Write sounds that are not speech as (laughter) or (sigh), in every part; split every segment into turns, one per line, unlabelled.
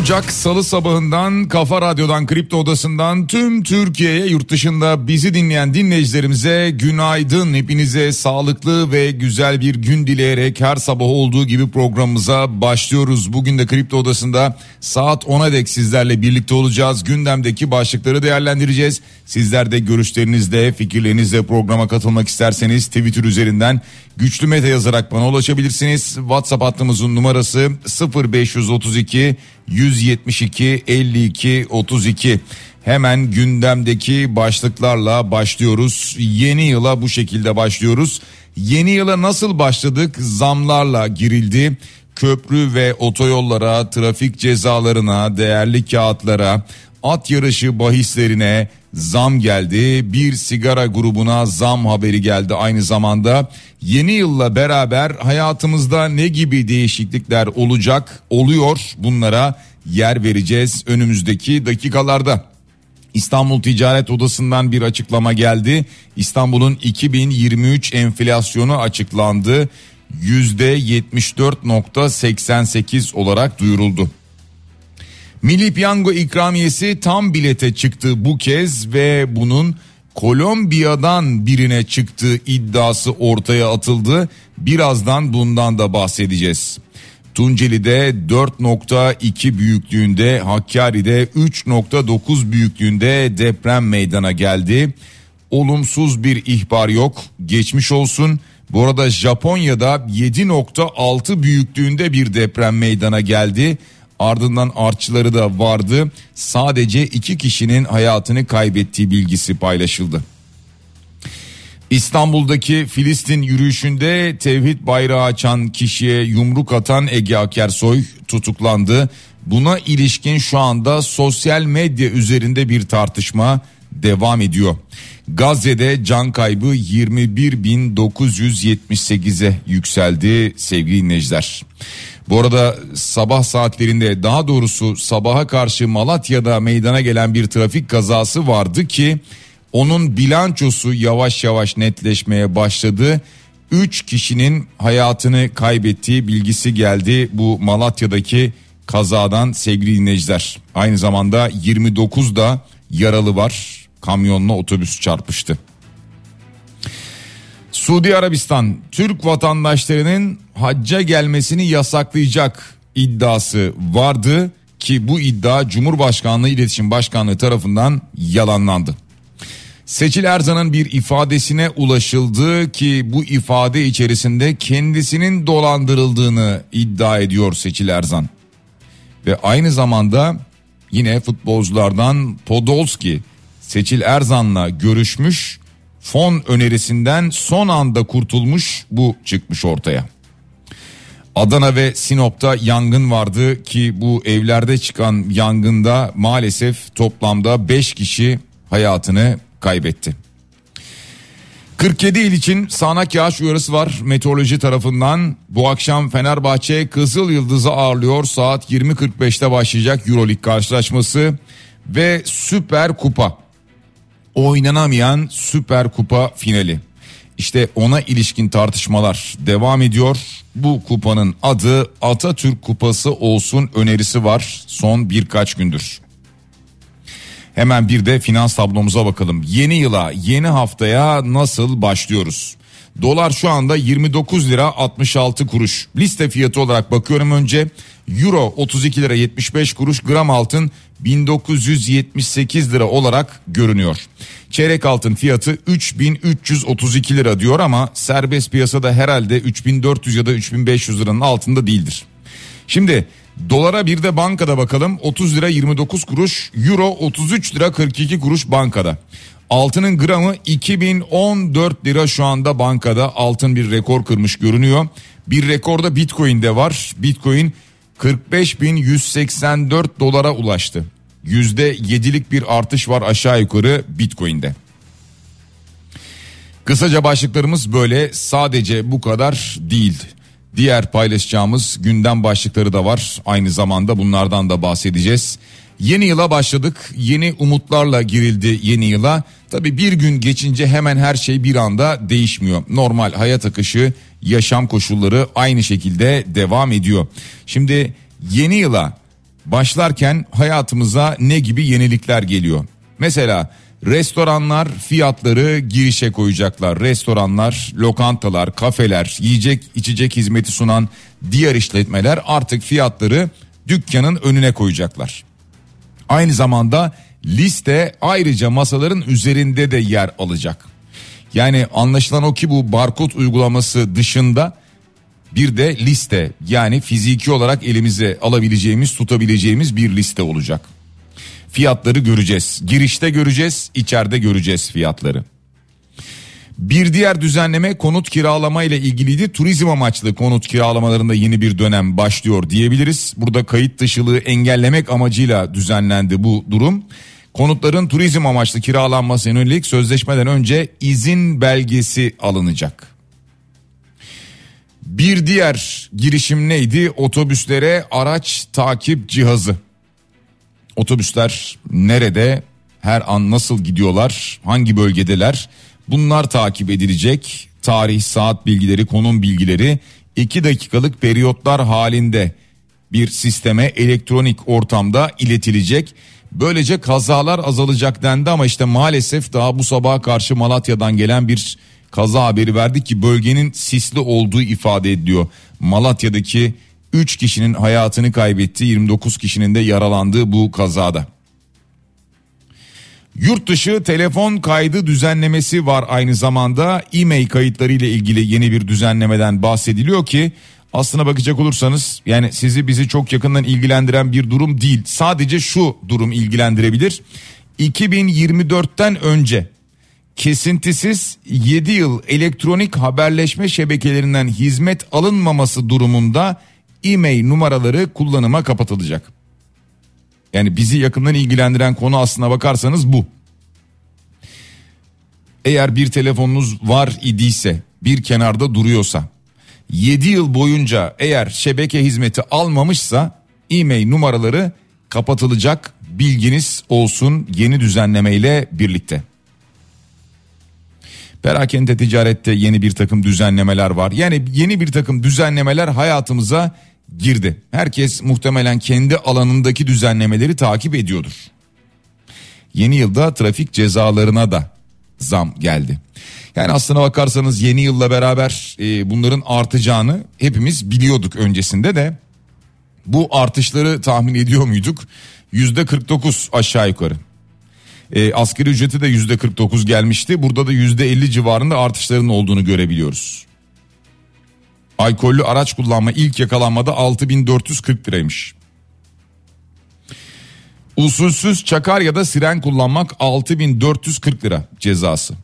Ocak Salı sabahından Kafa Radyo'dan Kripto Odası'ndan tüm Türkiye'ye yurt dışında bizi dinleyen dinleyicilerimize günaydın. Hepinize sağlıklı ve güzel bir gün dileyerek her sabah olduğu gibi programımıza başlıyoruz. Bugün de Kripto Odası'nda saat 10'a dek sizlerle birlikte olacağız. Gündemdeki başlıkları değerlendireceğiz. Sizler de görüşlerinizle, fikirlerinizle programa katılmak isterseniz Twitter üzerinden güçlü meta yazarak bana ulaşabilirsiniz. WhatsApp hattımızın numarası 0532 172 52 32. Hemen gündemdeki başlıklarla başlıyoruz. Yeni yıla bu şekilde başlıyoruz. Yeni yıla nasıl başladık? Zamlarla girildi. Köprü ve otoyollara, trafik cezalarına, değerli kağıtlara, at yarışı bahislerine zam geldi. Bir sigara grubuna zam haberi geldi aynı zamanda. Yeni yılla beraber hayatımızda ne gibi değişiklikler olacak, oluyor bunlara yer vereceğiz önümüzdeki dakikalarda. İstanbul Ticaret Odası'ndan bir açıklama geldi. İstanbul'un 2023 enflasyonu açıklandı. %74.88 olarak duyuruldu. Milli Piyango ikramiyesi tam bilete çıktı bu kez ve bunun Kolombiya'dan birine çıktığı iddiası ortaya atıldı. Birazdan bundan da bahsedeceğiz. Tunceli'de 4.2 büyüklüğünde, Hakkari'de 3.9 büyüklüğünde deprem meydana geldi. Olumsuz bir ihbar yok. Geçmiş olsun. Bu arada Japonya'da 7.6 büyüklüğünde bir deprem meydana geldi. Ardından artçıları da vardı. Sadece iki kişinin hayatını kaybettiği bilgisi paylaşıldı. İstanbul'daki Filistin yürüyüşünde tevhid bayrağı açan kişiye yumruk atan Ege Akersoy tutuklandı. Buna ilişkin şu anda sosyal medya üzerinde bir tartışma devam ediyor. Gazze'de can kaybı 21.978'e yükseldi sevgili dinleyiciler. Bu arada sabah saatlerinde daha doğrusu sabaha karşı Malatya'da meydana gelen bir trafik kazası vardı ki onun bilançosu yavaş yavaş netleşmeye başladı. 3 kişinin hayatını kaybettiği bilgisi geldi bu Malatya'daki kazadan sevgili dinleyiciler. Aynı zamanda 29 da yaralı var. Kamyonla otobüs çarpıştı. Suudi Arabistan Türk vatandaşlarının hacca gelmesini yasaklayacak iddiası vardı ki bu iddia Cumhurbaşkanlığı İletişim Başkanlığı tarafından yalanlandı. Seçil Erzan'ın bir ifadesine ulaşıldı ki bu ifade içerisinde kendisinin dolandırıldığını iddia ediyor Seçil Erzan. Ve aynı zamanda yine futbolculardan Podolski Seçil Erzan'la görüşmüş fon önerisinden son anda kurtulmuş bu çıkmış ortaya. Adana ve Sinop'ta yangın vardı ki bu evlerde çıkan yangında maalesef toplamda 5 kişi hayatını kaybetti. 47 il için sağanak yağış uyarısı var meteoroloji tarafından. Bu akşam Fenerbahçe Kızıl Yıldız'ı ağırlıyor. Saat 20.45'te başlayacak Euroleague karşılaşması ve Süper Kupa. Oynanamayan Süper Kupa finali. İşte ona ilişkin tartışmalar devam ediyor. Bu kupanın adı Atatürk Kupası olsun önerisi var son birkaç gündür. Hemen bir de finans tablomuza bakalım. Yeni yıla, yeni haftaya nasıl başlıyoruz? Dolar şu anda 29 lira 66 kuruş. Liste fiyatı olarak bakıyorum önce. Euro 32 lira 75 kuruş. Gram altın 1978 lira olarak görünüyor. Çeyrek altın fiyatı 3332 lira diyor ama serbest piyasada herhalde 3400 ya da 3500 liranın altında değildir. Şimdi dolara bir de bankada bakalım 30 lira 29 kuruş euro 33 lira 42 kuruş bankada. Altının gramı 2014 lira şu anda bankada altın bir rekor kırmış görünüyor. Bir rekorda bitcoin'de var bitcoin 45.184 dolara ulaştı. %7'lik bir artış var aşağı yukarı bitcoin'de. Kısaca başlıklarımız böyle sadece bu kadar değil. Diğer paylaşacağımız gündem başlıkları da var. Aynı zamanda bunlardan da bahsedeceğiz. Yeni yıla başladık. Yeni umutlarla girildi yeni yıla. Tabii bir gün geçince hemen her şey bir anda değişmiyor. Normal hayat akışı, yaşam koşulları aynı şekilde devam ediyor. Şimdi yeni yıla başlarken hayatımıza ne gibi yenilikler geliyor? Mesela restoranlar fiyatları girişe koyacaklar. Restoranlar, lokantalar, kafeler, yiyecek içecek hizmeti sunan diğer işletmeler artık fiyatları dükkanın önüne koyacaklar. Aynı zamanda liste ayrıca masaların üzerinde de yer alacak. Yani anlaşılan o ki bu barkod uygulaması dışında bir de liste yani fiziki olarak elimize alabileceğimiz tutabileceğimiz bir liste olacak. Fiyatları göreceğiz. Girişte göreceğiz, içeride göreceğiz fiyatları. Bir diğer düzenleme konut kiralama ile ilgiliydi. Turizm amaçlı konut kiralamalarında yeni bir dönem başlıyor diyebiliriz. Burada kayıt dışılığı engellemek amacıyla düzenlendi bu durum. Konutların turizm amaçlı kiralanması yönelik sözleşmeden önce izin belgesi alınacak. Bir diğer girişim neydi? Otobüslere araç takip cihazı. Otobüsler nerede, her an nasıl gidiyorlar, hangi bölgedeler? Bunlar takip edilecek. Tarih, saat bilgileri, konum bilgileri 2 dakikalık periyotlar halinde bir sisteme elektronik ortamda iletilecek. Böylece kazalar azalacak dendi ama işte maalesef daha bu sabaha karşı Malatya'dan gelen bir kaza haberi verdik ki bölgenin sisli olduğu ifade ediliyor. Malatya'daki 3 kişinin hayatını kaybetti 29 kişinin de yaralandığı bu kazada. Yurt dışı telefon kaydı düzenlemesi var aynı zamanda e-mail kayıtları ile ilgili yeni bir düzenlemeden bahsediliyor ki aslına bakacak olursanız yani sizi bizi çok yakından ilgilendiren bir durum değil. Sadece şu durum ilgilendirebilir. 2024'ten önce kesintisiz 7 yıl elektronik haberleşme şebekelerinden hizmet alınmaması durumunda e-mail numaraları kullanıma kapatılacak. Yani bizi yakından ilgilendiren konu aslına bakarsanız bu. Eğer bir telefonunuz var idiyse, bir kenarda duruyorsa, 7 yıl boyunca eğer şebeke hizmeti almamışsa e-mail numaraları kapatılacak bilginiz olsun yeni düzenlemeyle birlikte. Perakende ticarette yeni bir takım düzenlemeler var. Yani yeni bir takım düzenlemeler hayatımıza girdi. Herkes muhtemelen kendi alanındaki düzenlemeleri takip ediyordur. Yeni yılda trafik cezalarına da zam geldi. Yani aslına bakarsanız yeni yılla beraber e, bunların artacağını hepimiz biliyorduk öncesinde de. Bu artışları tahmin ediyor muyduk? Yüzde 49 aşağı yukarı. E, asgari ücreti de yüzde 49 gelmişti. Burada da yüzde 50 civarında artışların olduğunu görebiliyoruz. Alkollü araç kullanma ilk yakalanmada 6440 liraymış. Usulsüz çakar ya da siren kullanmak 6440 lira cezası.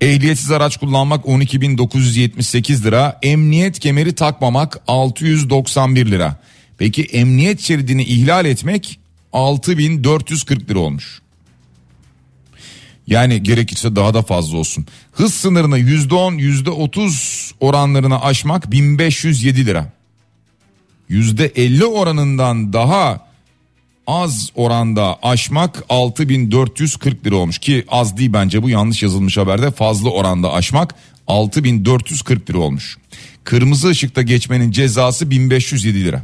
Ehliyetsiz araç kullanmak 12.978 lira. Emniyet kemeri takmamak 691 lira. Peki emniyet şeridini ihlal etmek 6440 lira olmuş. Yani gerekirse daha da fazla olsun. Hız sınırını %10 %30 oranlarına aşmak 1507 lira. %50 oranından daha az oranda aşmak 6440 lira olmuş ki az değil bence bu yanlış yazılmış haberde fazla oranda aşmak 6440 lira olmuş. Kırmızı ışıkta geçmenin cezası 1507 lira.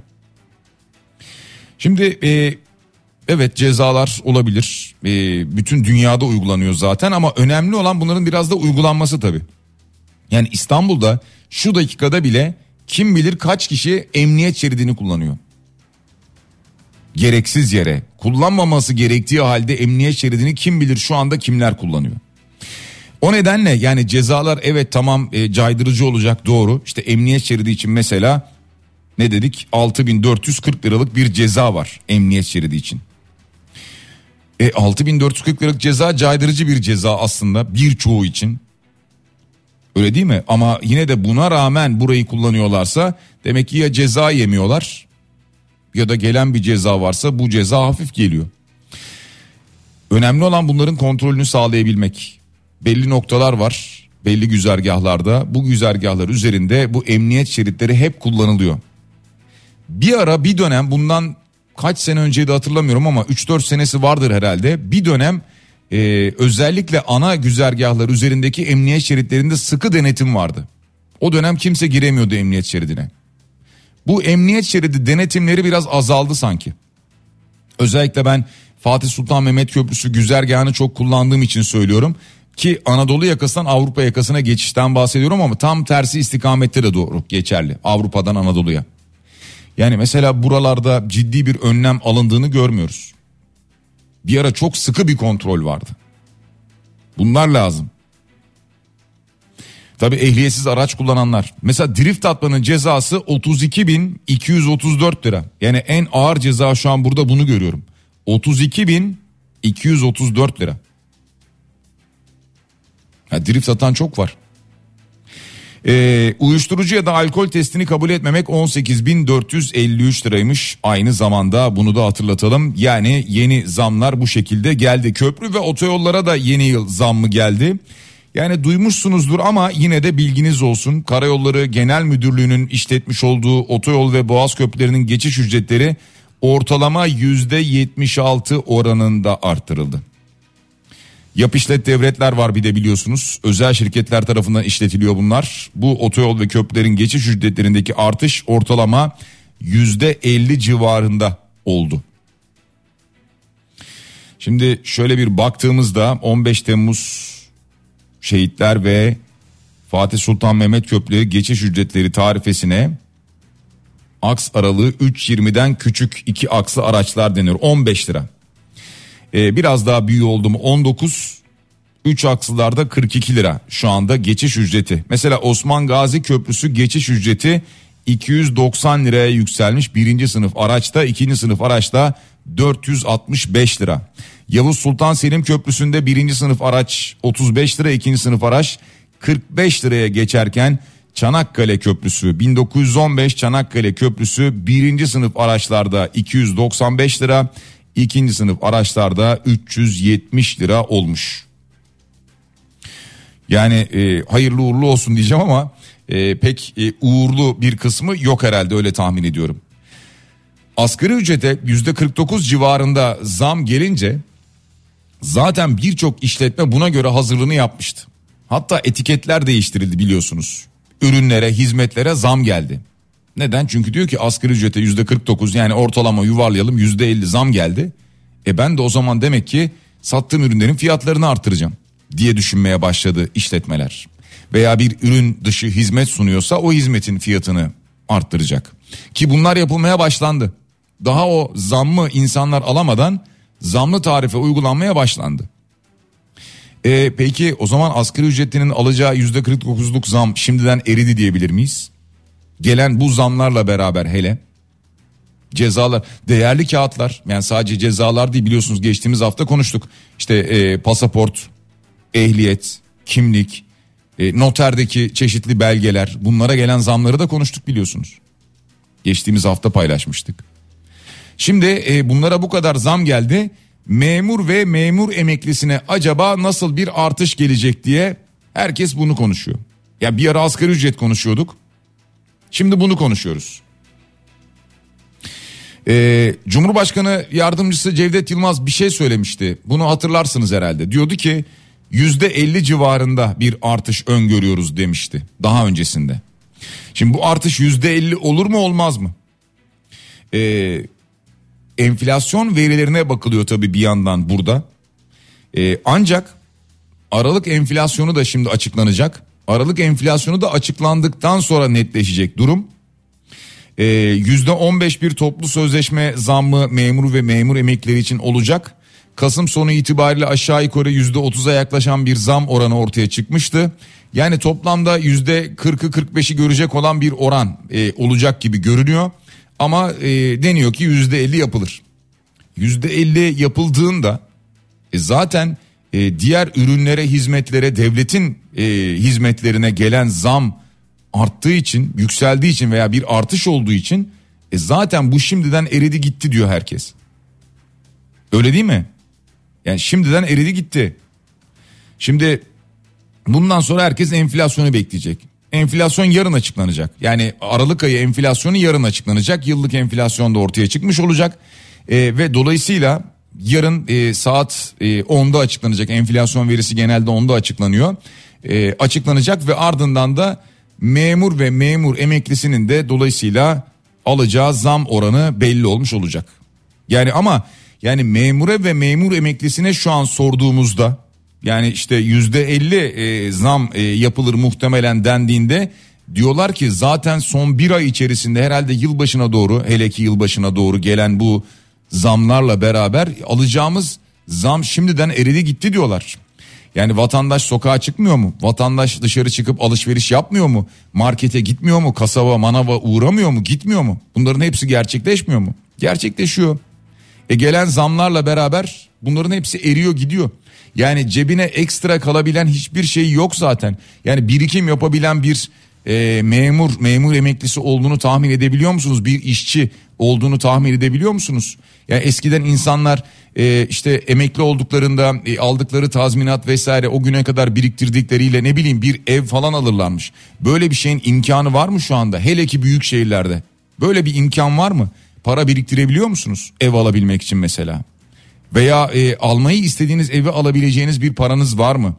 Şimdi e, evet cezalar olabilir. E, bütün dünyada uygulanıyor zaten ama önemli olan bunların biraz da uygulanması tabii. Yani İstanbul'da şu dakikada bile kim bilir kaç kişi emniyet şeridini kullanıyor. Gereksiz yere kullanmaması gerektiği halde emniyet şeridini kim bilir şu anda kimler kullanıyor. O nedenle yani cezalar evet tamam e, caydırıcı olacak doğru. İşte emniyet şeridi için mesela ne dedik 6440 liralık bir ceza var emniyet şeridi için. E 6440 liralık ceza caydırıcı bir ceza aslında birçoğu için. Öyle değil mi? Ama yine de buna rağmen burayı kullanıyorlarsa demek ki ya ceza yemiyorlar ya da gelen bir ceza varsa bu ceza hafif geliyor. Önemli olan bunların kontrolünü sağlayabilmek. Belli noktalar var, belli güzergahlarda. Bu güzergahlar üzerinde bu emniyet şeritleri hep kullanılıyor. Bir ara bir dönem bundan kaç sene önceydi hatırlamıyorum ama 3-4 senesi vardır herhalde. Bir dönem e, özellikle ana güzergahlar üzerindeki emniyet şeritlerinde sıkı denetim vardı. O dönem kimse giremiyordu emniyet şeridine. Bu emniyet şeridi denetimleri biraz azaldı sanki. Özellikle ben Fatih Sultan Mehmet Köprüsü güzergahını çok kullandığım için söylüyorum. Ki Anadolu yakasından Avrupa yakasına geçişten bahsediyorum ama tam tersi istikamette de doğru geçerli. Avrupa'dan Anadolu'ya. Yani mesela buralarda ciddi bir önlem alındığını görmüyoruz. Bir ara çok sıkı bir kontrol vardı. Bunlar lazım. Tabi ehliyetsiz araç kullananlar. Mesela drift atmanın cezası 32.234 lira. Yani en ağır ceza şu an burada bunu görüyorum. 32.234 lira. Ya drift atan çok var. Ee, uyuşturucu ya da alkol testini kabul etmemek 18.453 liraymış. Aynı zamanda bunu da hatırlatalım. Yani yeni zamlar bu şekilde geldi. Köprü ve otoyollara da yeni yıl zammı geldi. Yani duymuşsunuzdur ama yine de bilginiz olsun. Karayolları Genel Müdürlüğü'nün işletmiş olduğu otoyol ve boğaz köprülerinin geçiş ücretleri ortalama %76 oranında artırıldı. Yap işlet devletler var bir de biliyorsunuz. Özel şirketler tarafından işletiliyor bunlar. Bu otoyol ve köprülerin geçiş ücretlerindeki artış ortalama %50 civarında oldu. Şimdi şöyle bir baktığımızda 15 Temmuz şehitler ve Fatih Sultan Mehmet Köprüleri geçiş ücretleri tarifesine aks aralığı 3.20'den küçük iki akslı araçlar deniyor 15 lira. Ee, biraz daha büyüğü oldu mu 19 3 aksılarda 42 lira şu anda geçiş ücreti. Mesela Osman Gazi Köprüsü geçiş ücreti 290 liraya yükselmiş. Birinci sınıf araçta ikinci sınıf araçta 465 lira. Yavuz Sultan Selim Köprüsü'nde birinci sınıf araç 35 lira ikinci sınıf araç 45 liraya geçerken Çanakkale Köprüsü 1915 Çanakkale Köprüsü birinci sınıf araçlarda 295 lira ikinci sınıf araçlarda 370 lira olmuş. Yani e, hayırlı uğurlu olsun diyeceğim ama e, pek e, uğurlu bir kısmı yok herhalde öyle tahmin ediyorum. Asgari ücrete yüzde 49 civarında zam gelince zaten birçok işletme buna göre hazırlığını yapmıştı. Hatta etiketler değiştirildi biliyorsunuz. Ürünlere, hizmetlere zam geldi. Neden? Çünkü diyor ki asgari ücrete yüzde 49 yani ortalama yuvarlayalım yüzde 50 zam geldi. E ben de o zaman demek ki sattığım ürünlerin fiyatlarını artıracağım diye düşünmeye başladı işletmeler. Veya bir ürün dışı hizmet sunuyorsa o hizmetin fiyatını arttıracak. Ki bunlar yapılmaya başlandı. Daha o zammı insanlar alamadan zamlı tarife uygulanmaya başlandı. E, peki o zaman asgari ücretlinin alacağı yüzde 49'luk zam şimdiden eridi diyebilir miyiz? Gelen bu zamlarla beraber hele cezalar değerli kağıtlar yani sadece cezalar değil biliyorsunuz geçtiğimiz hafta konuştuk. İşte e, pasaport ehliyet kimlik e, noterdeki çeşitli belgeler bunlara gelen zamları da konuştuk biliyorsunuz. Geçtiğimiz hafta paylaşmıştık. Şimdi e, bunlara bu kadar zam geldi. Memur ve memur emeklisine acaba nasıl bir artış gelecek diye herkes bunu konuşuyor. Ya bir ara asgari ücret konuşuyorduk şimdi bunu konuşuyoruz ee, Cumhurbaşkanı yardımcısı Cevdet Yılmaz bir şey söylemişti. Bunu hatırlarsınız herhalde. Diyordu ki yüzde elli civarında bir artış öngörüyoruz demişti daha öncesinde. Şimdi bu artış yüzde elli olur mu olmaz mı? Ee, enflasyon verilerine bakılıyor tabii bir yandan burada. Ee, ancak Aralık enflasyonu da şimdi açıklanacak. Aralık enflasyonu da açıklandıktan sonra netleşecek durum. Ee, %15 bir toplu sözleşme zammı memur ve memur emeklileri için olacak. Kasım sonu itibariyle aşağı yukarı %30'a yaklaşan bir zam oranı ortaya çıkmıştı. Yani toplamda %40'ı 45'i görecek olan bir oran e, olacak gibi görünüyor. Ama e, deniyor ki %50 yapılır. %50 yapıldığında e, zaten e, diğer ürünlere hizmetlere devletin e, hizmetlerine gelen zam arttığı için yükseldiği için veya bir artış olduğu için e, zaten bu şimdiden eridi gitti diyor herkes. Öyle değil mi? Yani şimdiden eridi gitti. Şimdi bundan sonra herkes enflasyonu bekleyecek. Enflasyon yarın açıklanacak. Yani Aralık ayı enflasyonu yarın açıklanacak. Yıllık enflasyon da ortaya çıkmış olacak. E, ve dolayısıyla yarın e, saat e, 10'da açıklanacak. Enflasyon verisi genelde 10'da açıklanıyor. E, açıklanacak ve ardından da memur ve memur emeklisinin de dolayısıyla alacağı zam oranı belli olmuş olacak. Yani ama yani memure ve memur emeklisine şu an sorduğumuzda yani işte yüzde elli e, zam e, yapılır muhtemelen dendiğinde diyorlar ki zaten son bir ay içerisinde herhalde yılbaşına doğru hele ki yılbaşına doğru gelen bu zamlarla beraber alacağımız zam şimdiden eridi gitti diyorlar. Yani vatandaş sokağa çıkmıyor mu? Vatandaş dışarı çıkıp alışveriş yapmıyor mu? Markete gitmiyor mu? Kasaba, manava uğramıyor mu? Gitmiyor mu? Bunların hepsi gerçekleşmiyor mu? Gerçekleşiyor. E gelen zamlarla beraber bunların hepsi eriyor gidiyor. Yani cebine ekstra kalabilen hiçbir şey yok zaten. Yani birikim yapabilen bir e, memur, memur emeklisi olduğunu tahmin edebiliyor musunuz? Bir işçi olduğunu tahmin edebiliyor musunuz? Yani eskiden insanlar e, işte emekli olduklarında e, aldıkları tazminat vesaire o güne kadar biriktirdikleriyle ne bileyim bir ev falan alırlarmış. Böyle bir şeyin imkanı var mı şu anda? Hele ki büyük şehirlerde. Böyle bir imkan var mı? Para biriktirebiliyor musunuz ev alabilmek için mesela? Veya e, almayı istediğiniz evi alabileceğiniz bir paranız var mı?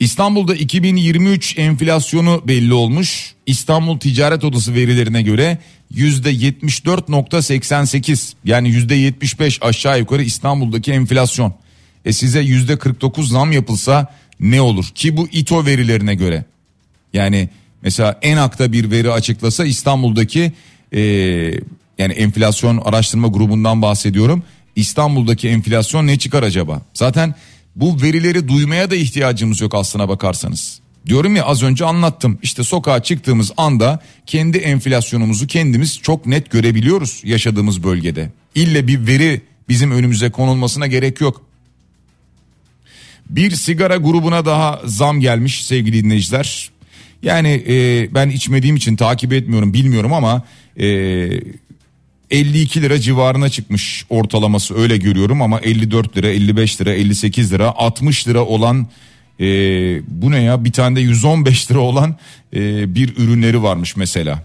İstanbul'da 2023 enflasyonu belli olmuş. İstanbul Ticaret Odası verilerine göre %74.88 yani %75 aşağı yukarı İstanbul'daki enflasyon. E size %49 zam yapılsa ne olur? Ki bu İTO verilerine göre. Yani mesela Enak'ta bir veri açıklasa İstanbul'daki e, yani enflasyon araştırma grubundan bahsediyorum. İstanbul'daki enflasyon ne çıkar acaba? Zaten bu verileri duymaya da ihtiyacımız yok aslına bakarsanız. Diyorum ya az önce anlattım. İşte sokağa çıktığımız anda kendi enflasyonumuzu kendimiz çok net görebiliyoruz yaşadığımız bölgede. İlle bir veri bizim önümüze konulmasına gerek yok. Bir sigara grubuna daha zam gelmiş sevgili dinleyiciler. Yani e, ben içmediğim için takip etmiyorum bilmiyorum ama e, 52 lira civarına çıkmış ortalaması öyle görüyorum ama 54 lira 55 lira 58 lira 60 lira olan e, bu ne ya bir tane de 115 lira olan e, bir ürünleri varmış mesela.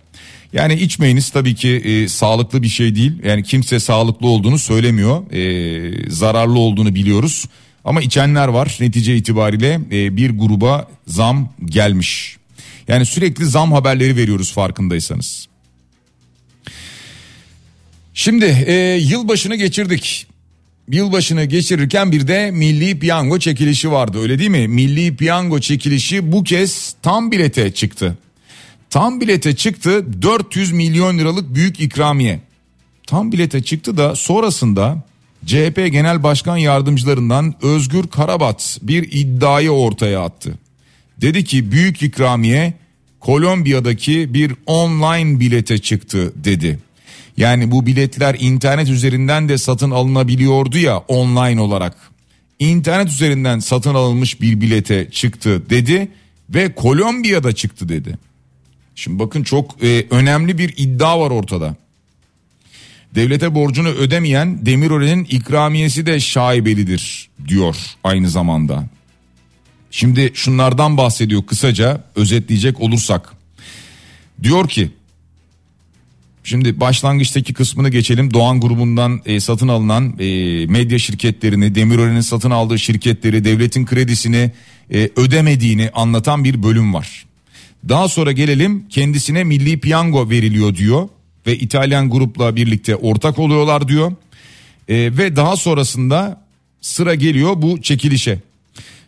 Yani içmeyiniz tabii ki e, sağlıklı bir şey değil. Yani kimse sağlıklı olduğunu söylemiyor. E, zararlı olduğunu biliyoruz. Ama içenler var. Netice itibariyle e, bir gruba zam gelmiş. Yani sürekli zam haberleri veriyoruz farkındaysanız. Şimdi e, yılbaşını geçirdik. Yılbaşını geçirirken bir de milli piyango çekilişi vardı öyle değil mi? Milli piyango çekilişi bu kez tam bilete çıktı. Tam bilete çıktı 400 milyon liralık büyük ikramiye. Tam bilete çıktı da sonrasında CHP Genel Başkan Yardımcılarından Özgür Karabat bir iddiayı ortaya attı. Dedi ki büyük ikramiye Kolombiya'daki bir online bilete çıktı dedi. Yani bu biletler internet üzerinden de satın alınabiliyordu ya online olarak. İnternet üzerinden satın alınmış bir bilete çıktı dedi ve Kolombiya'da çıktı dedi. Şimdi bakın çok e, önemli bir iddia var ortada. Devlete borcunu ödemeyen Demirören'in ikramiyesi de şaibelidir diyor aynı zamanda. Şimdi şunlardan bahsediyor kısaca özetleyecek olursak. Diyor ki Şimdi başlangıçtaki kısmını geçelim. Doğan grubundan e, satın alınan e, medya şirketlerini, Demirören'in satın aldığı şirketleri, devletin kredisini e, ödemediğini anlatan bir bölüm var. Daha sonra gelelim kendisine milli piyango veriliyor diyor ve İtalyan grupla birlikte ortak oluyorlar diyor. E, ve daha sonrasında sıra geliyor bu çekilişe.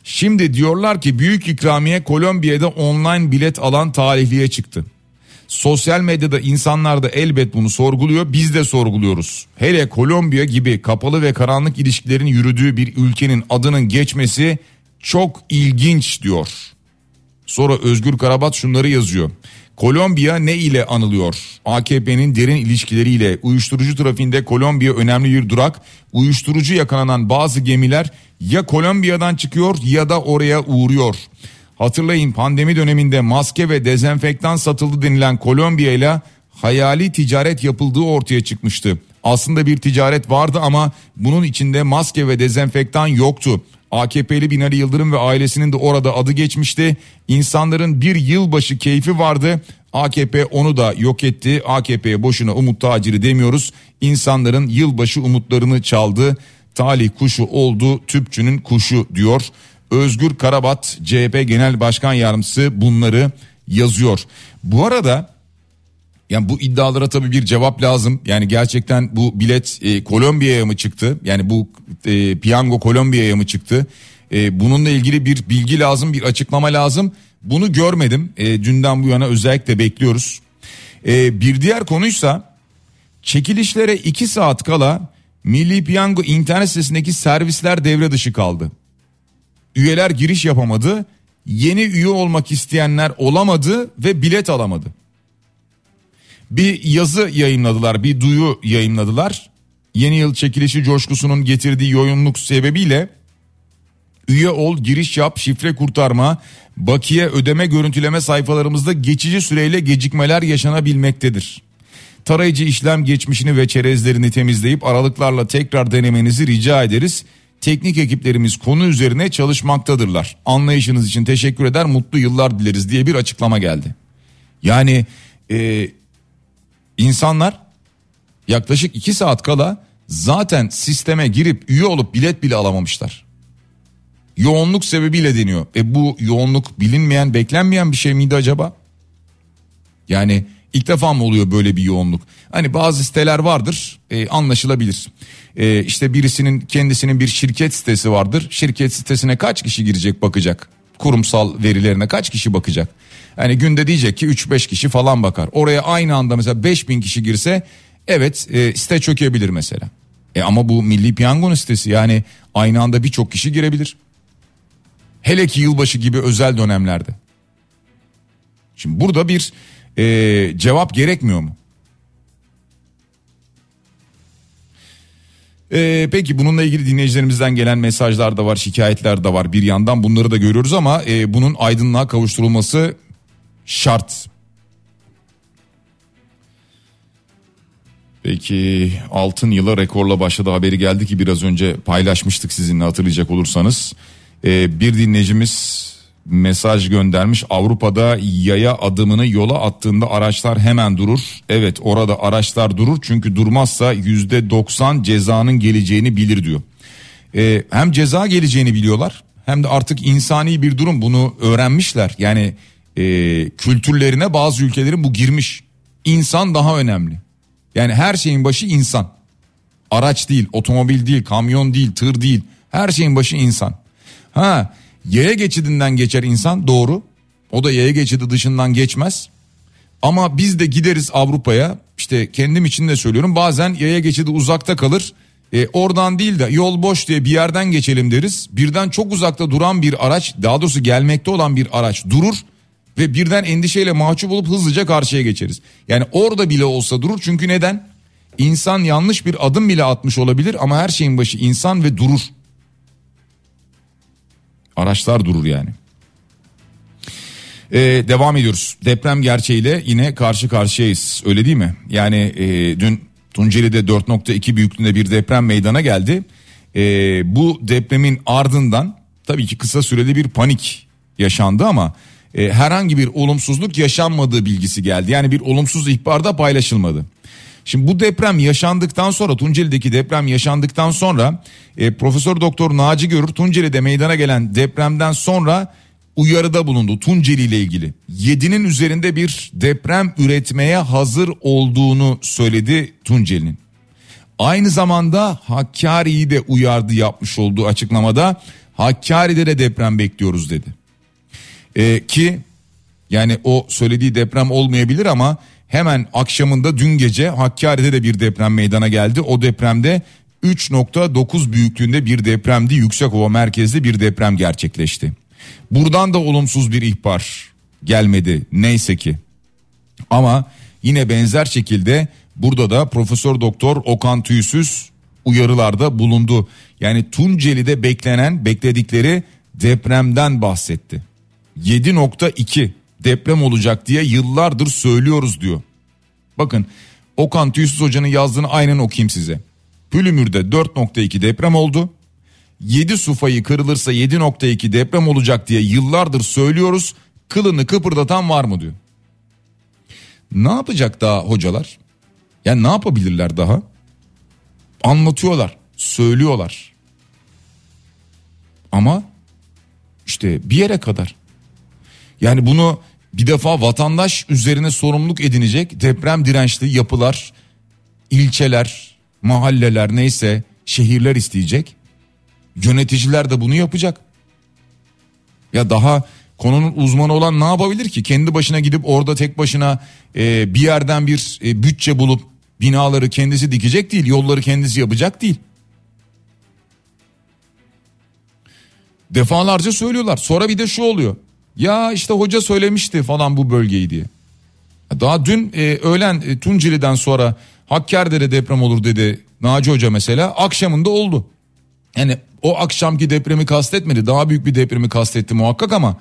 Şimdi diyorlar ki büyük ikramiye Kolombiya'da online bilet alan talihliye çıktı. Sosyal medyada insanlar da elbet bunu sorguluyor biz de sorguluyoruz. Hele Kolombiya gibi kapalı ve karanlık ilişkilerin yürüdüğü bir ülkenin adının geçmesi çok ilginç diyor. Sonra Özgür Karabat şunları yazıyor. Kolombiya ne ile anılıyor? AKP'nin derin ilişkileriyle uyuşturucu trafiğinde Kolombiya önemli bir durak. Uyuşturucu yakalanan bazı gemiler ya Kolombiya'dan çıkıyor ya da oraya uğruyor. Hatırlayın pandemi döneminde maske ve dezenfektan satıldı denilen Kolombiya ile hayali ticaret yapıldığı ortaya çıkmıştı. Aslında bir ticaret vardı ama bunun içinde maske ve dezenfektan yoktu. AKP'li Binali Yıldırım ve ailesinin de orada adı geçmişti. İnsanların bir yılbaşı keyfi vardı. AKP onu da yok etti. AKP'ye boşuna umut taciri demiyoruz. İnsanların yılbaşı umutlarını çaldı. Talih kuşu oldu tüpçünün kuşu diyor. Özgür Karabat CHP Genel Başkan Yardımcısı bunları yazıyor. Bu arada yani bu iddialara tabii bir cevap lazım. Yani gerçekten bu bilet e, Kolombiya'ya mı çıktı? Yani bu e, piyango Kolombiya'ya mı çıktı? E, bununla ilgili bir bilgi lazım, bir açıklama lazım. Bunu görmedim. E, dünden bu yana özellikle bekliyoruz. E, bir diğer konuysa çekilişlere 2 saat kala Milli Piyango internet sitesindeki servisler devre dışı kaldı. Üyeler giriş yapamadı. Yeni üye olmak isteyenler olamadı ve bilet alamadı bir yazı yayınladılar, bir duyu yayınladılar. Yeni yıl çekilişi coşkusunun getirdiği yoğunluk sebebiyle üye ol, giriş yap, şifre kurtarma, bakiye ödeme görüntüleme sayfalarımızda geçici süreyle gecikmeler yaşanabilmektedir. Tarayıcı işlem geçmişini ve çerezlerini temizleyip aralıklarla tekrar denemenizi rica ederiz. Teknik ekiplerimiz konu üzerine çalışmaktadırlar. Anlayışınız için teşekkür eder, mutlu yıllar dileriz diye bir açıklama geldi. Yani e, İnsanlar yaklaşık 2 saat kala zaten sisteme girip üye olup bilet bile alamamışlar. Yoğunluk sebebiyle deniyor. E bu yoğunluk bilinmeyen, beklenmeyen bir şey miydi acaba? Yani ilk defa mı oluyor böyle bir yoğunluk? Hani bazı siteler vardır e, anlaşılabilir. E, işte birisinin kendisinin bir şirket sitesi vardır. Şirket sitesine kaç kişi girecek bakacak? Kurumsal verilerine kaç kişi bakacak? Yani günde diyecek ki 3-5 kişi falan bakar. Oraya aynı anda mesela 5000 kişi girse evet e, site çökebilir mesela. E ama bu Milli Piyango'nun sitesi yani aynı anda birçok kişi girebilir. Hele ki yılbaşı gibi özel dönemlerde. Şimdi burada bir e, cevap gerekmiyor mu? Ee, peki bununla ilgili dinleyicilerimizden gelen mesajlar da var, şikayetler de var bir yandan bunları da görüyoruz ama e, bunun aydınlığa kavuşturulması şart. Peki altın yıla rekorla başladı haberi geldi ki biraz önce paylaşmıştık sizinle hatırlayacak olursanız. Ee, bir dinleyicimiz mesaj göndermiş Avrupa'da yaya adımını yola attığında araçlar hemen durur. Evet orada araçlar durur çünkü durmazsa yüzde 90 cezanın geleceğini bilir diyor. Ee, hem ceza geleceğini biliyorlar hem de artık insani bir durum bunu öğrenmişler. Yani e, kültürlerine bazı ülkelerin bu girmiş. İnsan daha önemli. Yani her şeyin başı insan. Araç değil, otomobil değil, kamyon değil, tır değil. Her şeyin başı insan. Ha, yaya geçidinden geçer insan doğru. O da yaya geçidi dışından geçmez. Ama biz de gideriz Avrupa'ya. İşte kendim için de söylüyorum. Bazen yaya geçidi uzakta kalır. E, oradan değil de yol boş diye bir yerden geçelim deriz. Birden çok uzakta duran bir araç, daha doğrusu gelmekte olan bir araç durur ve birden endişeyle mahcup olup hızlıca karşıya geçeriz. Yani orada bile olsa durur çünkü neden? İnsan yanlış bir adım bile atmış olabilir ama her şeyin başı insan ve durur. Araçlar durur yani. Ee, devam ediyoruz. Deprem gerçeğiyle yine karşı karşıyayız. Öyle değil mi? Yani e, dün Tunceli'de 4.2 büyüklüğünde bir deprem meydana geldi. E, bu depremin ardından tabii ki kısa süreli bir panik yaşandı ama e, herhangi bir olumsuzluk yaşanmadığı bilgisi geldi. Yani bir olumsuz ihbar da paylaşılmadı. Şimdi bu deprem yaşandıktan sonra Tunceli'deki deprem yaşandıktan sonra e, Profesör Doktor Naci Görür Tunceli'de meydana gelen depremden sonra uyarıda bulundu Tunceli ile ilgili. 7'nin üzerinde bir deprem üretmeye hazır olduğunu söyledi Tunceli'nin. Aynı zamanda Hakkari'yi de uyardı yapmış olduğu açıklamada. Hakkari'de de deprem bekliyoruz dedi. Ee, ki yani o söylediği deprem olmayabilir ama hemen akşamında dün gece Hakkari'de de bir deprem meydana geldi. O depremde 3.9 büyüklüğünde bir depremdi. Yüksekova merkezli bir deprem gerçekleşti. Buradan da olumsuz bir ihbar gelmedi neyse ki. Ama yine benzer şekilde burada da Profesör Doktor Okan Tüysüz uyarılarda bulundu. Yani Tunceli'de beklenen bekledikleri depremden bahsetti. 7.2 deprem olacak diye yıllardır söylüyoruz diyor. Bakın Okan Tüysüz Hoca'nın yazdığını aynen okuyayım size. Pülümür'de 4.2 deprem oldu. 7 sufayı kırılırsa 7.2 deprem olacak diye yıllardır söylüyoruz. Kılını kıpırdatan var mı diyor. Ne yapacak daha hocalar? Yani ne yapabilirler daha? Anlatıyorlar, söylüyorlar. Ama işte bir yere kadar. Yani bunu bir defa vatandaş üzerine sorumluluk edinecek deprem dirençli yapılar, ilçeler, mahalleler neyse şehirler isteyecek. Yöneticiler de bunu yapacak. Ya daha konunun uzmanı olan ne yapabilir ki? Kendi başına gidip orada tek başına e, bir yerden bir e, bütçe bulup binaları kendisi dikecek değil, yolları kendisi yapacak değil. Defalarca söylüyorlar. Sonra bir de şu oluyor. Ya işte hoca söylemişti falan bu bölgeyi diye. Daha dün e, öğlen e, Tunceli'den sonra Hakkari'de deprem olur dedi Naci Hoca mesela. Akşamında oldu. Yani o akşamki depremi kastetmedi. Daha büyük bir depremi kastetti muhakkak ama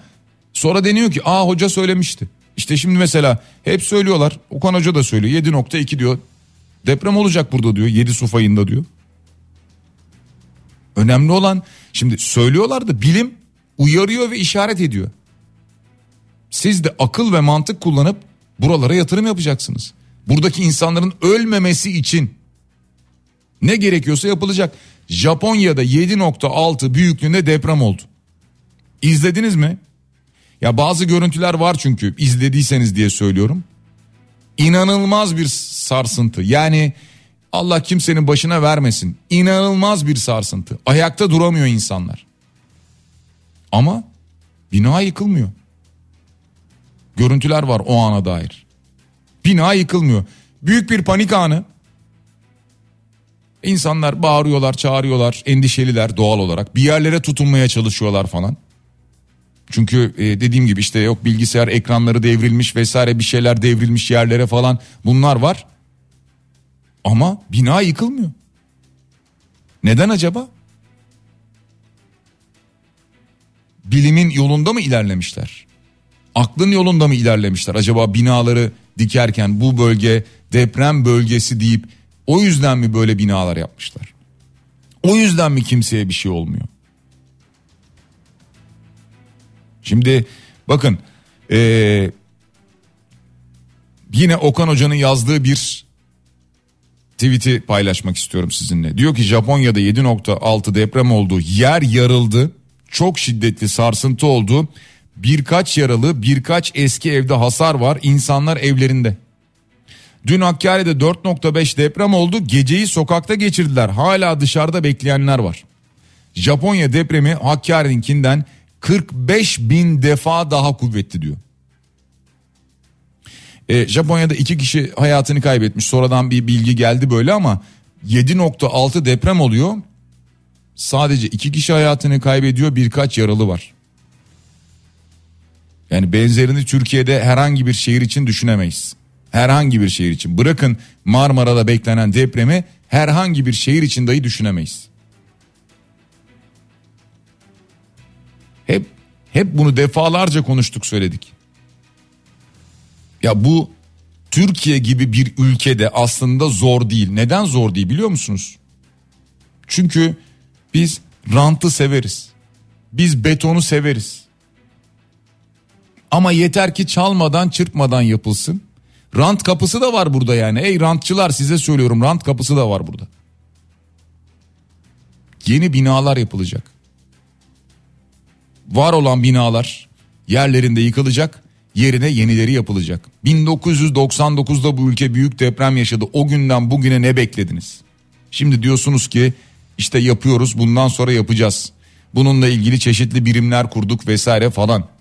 sonra deniyor ki aa hoca söylemişti. İşte şimdi mesela hep söylüyorlar. Okan Hoca da söylüyor 7.2 diyor. Deprem olacak burada diyor 7 su fayında diyor. Önemli olan şimdi söylüyorlar da bilim uyarıyor ve işaret ediyor. Siz de akıl ve mantık kullanıp buralara yatırım yapacaksınız. Buradaki insanların ölmemesi için ne gerekiyorsa yapılacak. Japonya'da 7.6 büyüklüğünde deprem oldu. İzlediniz mi? Ya bazı görüntüler var çünkü izlediyseniz diye söylüyorum. İnanılmaz bir sarsıntı. Yani Allah kimsenin başına vermesin. İnanılmaz bir sarsıntı. Ayakta duramıyor insanlar. Ama bina yıkılmıyor. Görüntüler var o ana dair. Bina yıkılmıyor. Büyük bir panik anı. İnsanlar bağırıyorlar, çağırıyorlar, endişeliler doğal olarak. Bir yerlere tutunmaya çalışıyorlar falan. Çünkü e, dediğim gibi işte yok bilgisayar ekranları devrilmiş vesaire bir şeyler devrilmiş yerlere falan bunlar var. Ama bina yıkılmıyor. Neden acaba? Bilimin yolunda mı ilerlemişler? Aklın yolunda mı ilerlemişler? Acaba binaları dikerken bu bölge deprem bölgesi deyip o yüzden mi böyle binalar yapmışlar? O yüzden mi kimseye bir şey olmuyor? Şimdi bakın ee, yine Okan Hoca'nın yazdığı bir tweet'i paylaşmak istiyorum sizinle. Diyor ki Japonya'da 7.6 deprem oldu. Yer yarıldı. Çok şiddetli sarsıntı oldu. Birkaç yaralı, birkaç eski evde hasar var. İnsanlar evlerinde. Dün Hakkari'de 4.5 deprem oldu. Geceyi sokakta geçirdiler. Hala dışarıda bekleyenler var. Japonya depremi Hakkari'ninkinden 45 bin defa daha kuvvetli diyor. E, Japonya'da iki kişi hayatını kaybetmiş. Sonradan bir bilgi geldi böyle ama 7.6 deprem oluyor. Sadece iki kişi hayatını kaybediyor birkaç yaralı var. Yani benzerini Türkiye'de herhangi bir şehir için düşünemeyiz. Herhangi bir şehir için. Bırakın Marmara'da beklenen depremi herhangi bir şehir için dahi düşünemeyiz. Hep hep bunu defalarca konuştuk söyledik. Ya bu Türkiye gibi bir ülkede aslında zor değil. Neden zor değil biliyor musunuz? Çünkü biz rantı severiz. Biz betonu severiz. Ama yeter ki çalmadan çırpmadan yapılsın. Rant kapısı da var burada yani. Ey rantçılar size söylüyorum rant kapısı da var burada. Yeni binalar yapılacak. Var olan binalar yerlerinde yıkılacak yerine yenileri yapılacak. 1999'da bu ülke büyük deprem yaşadı. O günden bugüne ne beklediniz? Şimdi diyorsunuz ki işte yapıyoruz bundan sonra yapacağız. Bununla ilgili çeşitli birimler kurduk vesaire falan.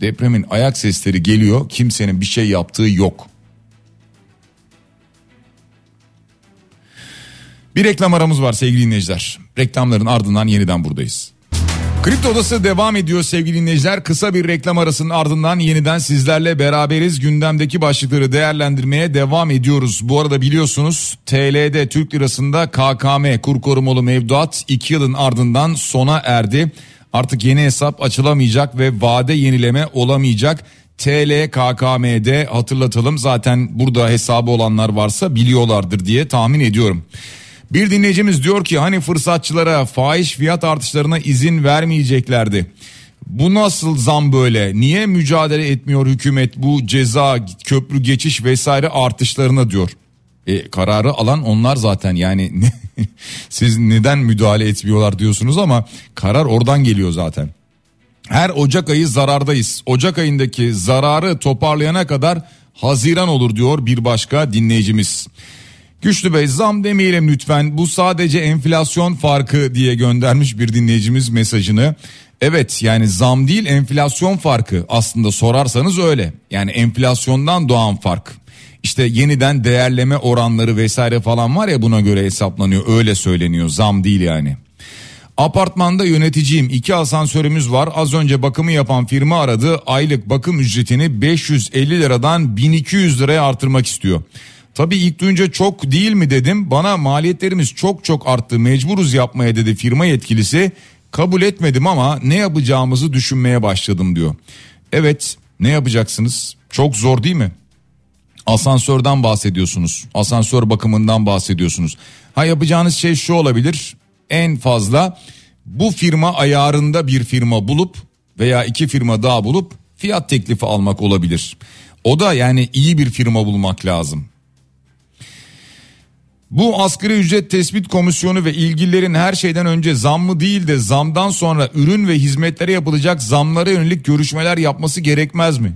Depremin ayak sesleri geliyor. Kimsenin bir şey yaptığı yok. Bir reklam aramız var sevgili dinleyiciler. Reklamların ardından yeniden buradayız. Kripto Odası devam ediyor sevgili dinleyiciler. Kısa bir reklam arasının ardından yeniden sizlerle beraberiz. Gündemdeki başlıkları değerlendirmeye devam ediyoruz. Bu arada biliyorsunuz TL'de Türk Lirası'nda KKM kur korumalı mevduat 2 yılın ardından sona erdi. Artık yeni hesap açılamayacak ve vade yenileme olamayacak. TL KKM'de hatırlatalım zaten burada hesabı olanlar varsa biliyorlardır diye tahmin ediyorum. Bir dinleyicimiz diyor ki hani fırsatçılara fahiş fiyat artışlarına izin vermeyeceklerdi. Bu nasıl zam böyle? Niye mücadele etmiyor hükümet bu ceza, köprü geçiş vesaire artışlarına diyor. E, kararı alan onlar zaten yani (laughs) siz neden müdahale etmiyorlar diyorsunuz ama karar oradan geliyor zaten. Her Ocak ayı zarardayız. Ocak ayındaki zararı toparlayana kadar Haziran olur diyor bir başka dinleyicimiz. Güçlü Bey zam demeyelim lütfen bu sadece enflasyon farkı diye göndermiş bir dinleyicimiz mesajını. Evet yani zam değil enflasyon farkı aslında sorarsanız öyle. Yani enflasyondan doğan fark. İşte yeniden değerleme oranları vesaire falan var ya buna göre hesaplanıyor öyle söyleniyor zam değil yani. Apartmanda yöneticiyim iki asansörümüz var az önce bakımı yapan firma aradı aylık bakım ücretini 550 liradan 1200 liraya artırmak istiyor. Tabii ilk duyunca çok değil mi dedim. Bana maliyetlerimiz çok çok arttı mecburuz yapmaya dedi firma yetkilisi. Kabul etmedim ama ne yapacağımızı düşünmeye başladım diyor. Evet ne yapacaksınız? Çok zor değil mi? Asansörden bahsediyorsunuz. Asansör bakımından bahsediyorsunuz. Ha yapacağınız şey şu olabilir. En fazla bu firma ayarında bir firma bulup veya iki firma daha bulup fiyat teklifi almak olabilir. O da yani iyi bir firma bulmak lazım. Bu asgari ücret tespit komisyonu ve ilgililerin her şeyden önce zammı değil de zamdan sonra ürün ve hizmetlere yapılacak zamlara yönelik görüşmeler yapması gerekmez mi?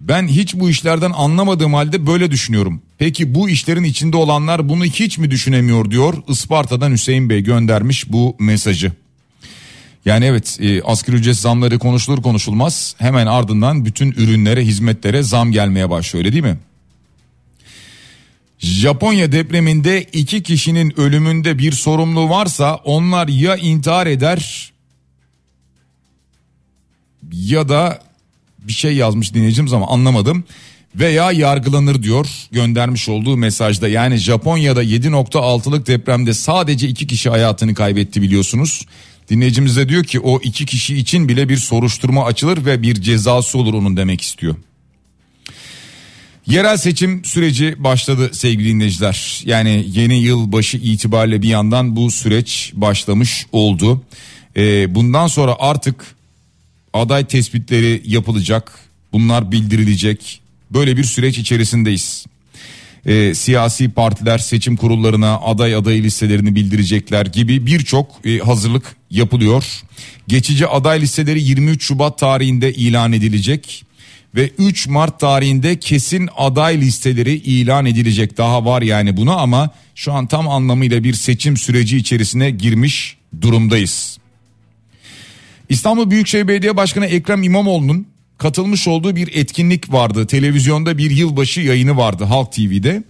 Ben hiç bu işlerden anlamadığım halde böyle düşünüyorum. Peki bu işlerin içinde olanlar bunu hiç mi düşünemiyor diyor Isparta'dan Hüseyin Bey göndermiş bu mesajı. Yani evet e, asgari ücret zamları konuşulur konuşulmaz hemen ardından bütün ürünlere hizmetlere zam gelmeye başlıyor öyle değil mi? Japonya depreminde iki kişinin ölümünde bir sorumlu varsa onlar ya intihar eder ya da bir şey yazmış dinleyicimiz ama anlamadım veya yargılanır diyor göndermiş olduğu mesajda. Yani Japonya'da 7.6'lık depremde sadece iki kişi hayatını kaybetti biliyorsunuz. Dinleyicimiz de diyor ki o iki kişi için bile bir soruşturma açılır ve bir cezası olur onun demek istiyor. Yerel seçim süreci başladı sevgili dinleyiciler. Yani yeni yıl başı itibariyle bir yandan bu süreç başlamış oldu. Ee, bundan sonra artık aday tespitleri yapılacak. Bunlar bildirilecek. Böyle bir süreç içerisindeyiz. Ee, siyasi partiler seçim kurullarına aday aday listelerini bildirecekler gibi birçok e, hazırlık yapılıyor. Geçici aday listeleri 23 Şubat tarihinde ilan edilecek ve 3 Mart tarihinde kesin aday listeleri ilan edilecek. Daha var yani bunu ama şu an tam anlamıyla bir seçim süreci içerisine girmiş durumdayız. İstanbul Büyükşehir Belediye Başkanı Ekrem İmamoğlu'nun katılmış olduğu bir etkinlik vardı. Televizyonda bir yılbaşı yayını vardı Halk TV'de.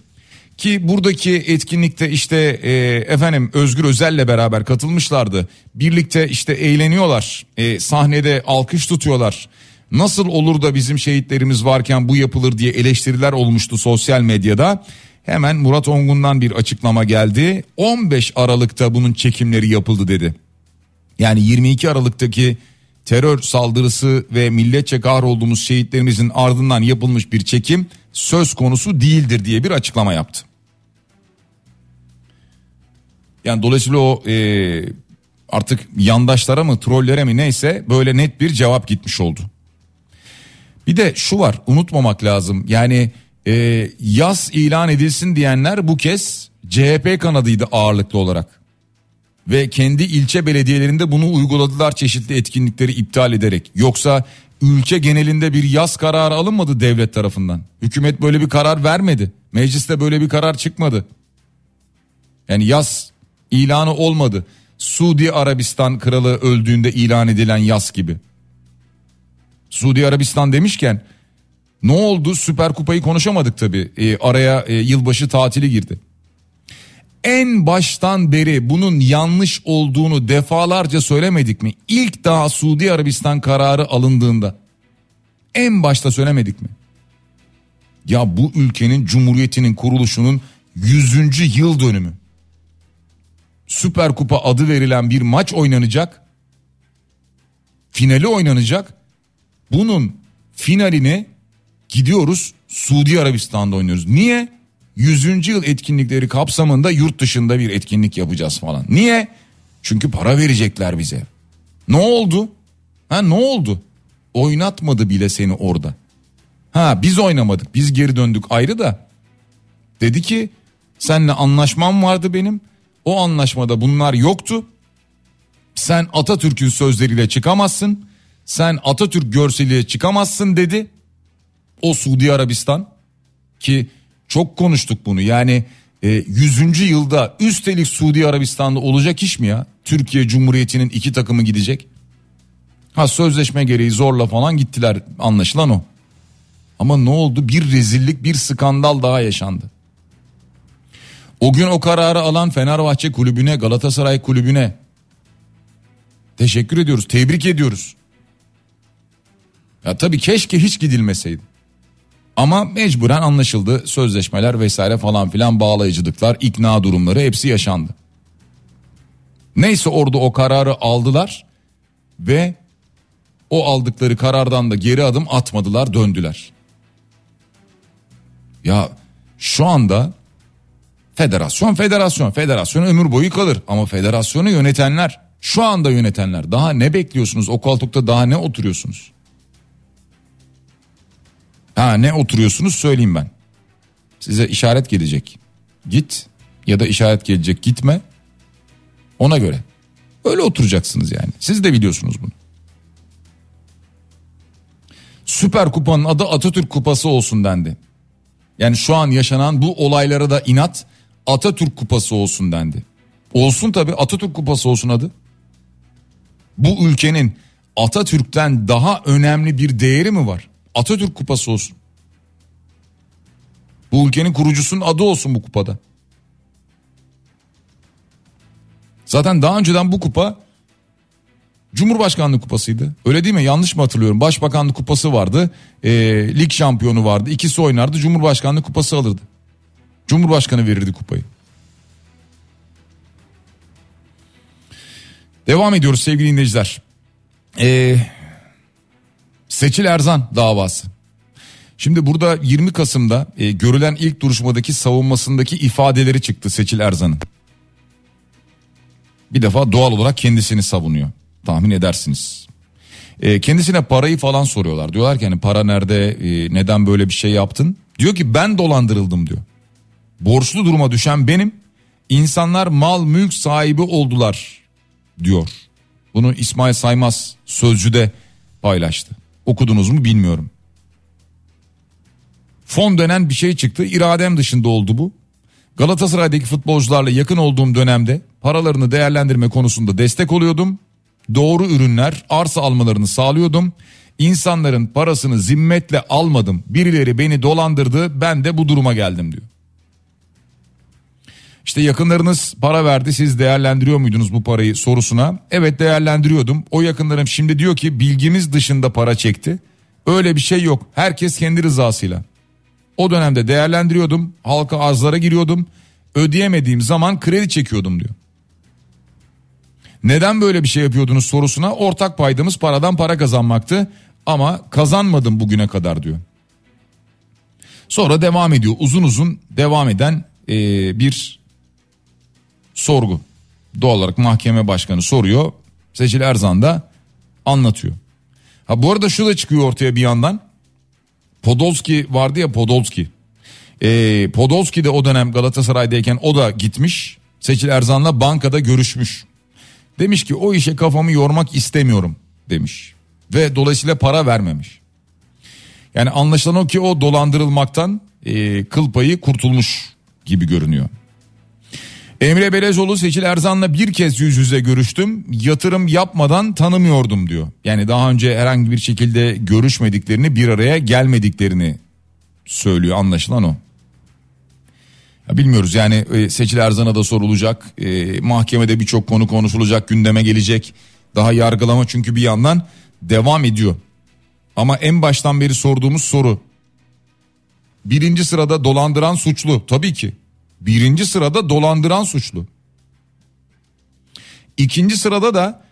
Ki buradaki etkinlikte işte e, efendim Özgür Özel'le beraber katılmışlardı. Birlikte işte eğleniyorlar. E, sahnede alkış tutuyorlar nasıl olur da bizim şehitlerimiz varken bu yapılır diye eleştiriler olmuştu sosyal medyada. Hemen Murat Ongun'dan bir açıklama geldi. 15 Aralık'ta bunun çekimleri yapıldı dedi. Yani 22 Aralık'taki terör saldırısı ve milletçe kahrolduğumuz şehitlerimizin ardından yapılmış bir çekim söz konusu değildir diye bir açıklama yaptı. Yani dolayısıyla o e, artık yandaşlara mı trollere mi neyse böyle net bir cevap gitmiş oldu. Bir de şu var unutmamak lazım yani e, yaz ilan edilsin diyenler bu kez CHP kanadıydı ağırlıklı olarak. Ve kendi ilçe belediyelerinde bunu uyguladılar çeşitli etkinlikleri iptal ederek. Yoksa ülke genelinde bir yaz kararı alınmadı devlet tarafından. Hükümet böyle bir karar vermedi. Mecliste böyle bir karar çıkmadı. Yani yaz ilanı olmadı. Suudi Arabistan kralı öldüğünde ilan edilen yaz gibi. Suudi Arabistan demişken ne oldu Süper Kupayı konuşamadık tabi e, araya e, yılbaşı tatili girdi. En baştan beri bunun yanlış olduğunu defalarca söylemedik mi? İlk daha Suudi Arabistan kararı alındığında en başta söylemedik mi? Ya bu ülkenin cumhuriyetinin kuruluşunun 100. yıl dönümü. Süper Kupa adı verilen bir maç oynanacak. Finali oynanacak. Bunun finalini gidiyoruz Suudi Arabistan'da oynuyoruz. Niye? 100. yıl etkinlikleri kapsamında yurt dışında bir etkinlik yapacağız falan. Niye? Çünkü para verecekler bize. Ne oldu? Ha ne oldu? Oynatmadı bile seni orada. Ha biz oynamadık biz geri döndük ayrı da. Dedi ki senle anlaşmam vardı benim. O anlaşmada bunlar yoktu. Sen Atatürk'ün sözleriyle çıkamazsın. Sen Atatürk görseliyle çıkamazsın dedi. O Suudi Arabistan ki çok konuştuk bunu yani e, 100. yılda üstelik Suudi Arabistan'da olacak iş mi ya? Türkiye Cumhuriyeti'nin iki takımı gidecek. Ha sözleşme gereği zorla falan gittiler anlaşılan o. Ama ne oldu? Bir rezillik, bir skandal daha yaşandı. O gün o kararı alan Fenerbahçe kulübüne, Galatasaray kulübüne teşekkür ediyoruz, tebrik ediyoruz. Ya tabii keşke hiç gidilmeseydi. Ama mecburen anlaşıldı sözleşmeler vesaire falan filan bağlayıcılıklar, ikna durumları hepsi yaşandı. Neyse orada o kararı aldılar ve o aldıkları karardan da geri adım atmadılar döndüler. Ya şu anda federasyon federasyon federasyon ömür boyu kalır ama federasyonu yönetenler şu anda yönetenler daha ne bekliyorsunuz o koltukta daha ne oturuyorsunuz? Ha ne oturuyorsunuz söyleyeyim ben. Size işaret gelecek. Git ya da işaret gelecek gitme. Ona göre. Öyle oturacaksınız yani. Siz de biliyorsunuz bunu. Süper Kupa'nın adı Atatürk Kupası olsun dendi. Yani şu an yaşanan bu olaylara da inat Atatürk Kupası olsun dendi. Olsun tabi Atatürk Kupası olsun adı. Bu ülkenin Atatürk'ten daha önemli bir değeri mi var? Atatürk Kupası olsun. Bu ülkenin kurucusunun adı olsun bu kupada. Zaten daha önceden bu kupa Cumhurbaşkanlığı kupasıydı. Öyle değil mi? Yanlış mı hatırlıyorum? Başbakanlık kupası vardı. E, lig şampiyonu vardı. İkisi oynardı. Cumhurbaşkanlığı kupası alırdı. Cumhurbaşkanı verirdi kupayı. Devam ediyoruz sevgili dinleyiciler. Ee, Seçil Erzan davası. Şimdi burada 20 Kasım'da e, görülen ilk duruşmadaki savunmasındaki ifadeleri çıktı Seçil Erzan'ın. Bir defa doğal olarak kendisini savunuyor tahmin edersiniz. E, kendisine parayı falan soruyorlar. Diyorlar ki hani para nerede e, neden böyle bir şey yaptın? Diyor ki ben dolandırıldım diyor. Borçlu duruma düşen benim. İnsanlar mal mülk sahibi oldular diyor. Bunu İsmail Saymaz sözcüde paylaştı. Okudunuz mu bilmiyorum. Fon dönen bir şey çıktı. İradem dışında oldu bu. Galatasaray'daki futbolcularla yakın olduğum dönemde paralarını değerlendirme konusunda destek oluyordum doğru ürünler arsa almalarını sağlıyordum. İnsanların parasını zimmetle almadım. Birileri beni dolandırdı ben de bu duruma geldim diyor. İşte yakınlarınız para verdi siz değerlendiriyor muydunuz bu parayı sorusuna? Evet değerlendiriyordum. O yakınlarım şimdi diyor ki bilgimiz dışında para çekti. Öyle bir şey yok. Herkes kendi rızasıyla. O dönemde değerlendiriyordum. Halka arzlara giriyordum. Ödeyemediğim zaman kredi çekiyordum diyor. Neden böyle bir şey yapıyordunuz sorusuna ortak paydamız paradan para kazanmaktı ama kazanmadım bugüne kadar diyor. Sonra devam ediyor uzun uzun devam eden bir sorgu. Doğal olarak mahkeme başkanı soruyor. Seçil Erzan da anlatıyor. Ha bu arada şu da çıkıyor ortaya bir yandan. Podolski vardı ya Podolski. E, Podolski de o dönem Galatasaray'dayken o da gitmiş. Seçil Erzan'la bankada görüşmüş. Demiş ki o işe kafamı yormak istemiyorum demiş. Ve dolayısıyla para vermemiş. Yani anlaşılan o ki o dolandırılmaktan e, kıl payı kurtulmuş gibi görünüyor. Emre Belezoğlu Seçil Erzan'la bir kez yüz yüze görüştüm. Yatırım yapmadan tanımıyordum diyor. Yani daha önce herhangi bir şekilde görüşmediklerini bir araya gelmediklerini söylüyor anlaşılan o. Ya bilmiyoruz yani e, Seçil Erzan'a da sorulacak. E, mahkemede birçok konu konuşulacak gündeme gelecek. Daha yargılama çünkü bir yandan devam ediyor. Ama en baştan beri sorduğumuz soru. Birinci sırada dolandıran suçlu tabii ki. Birinci sırada dolandıran suçlu. İkinci sırada da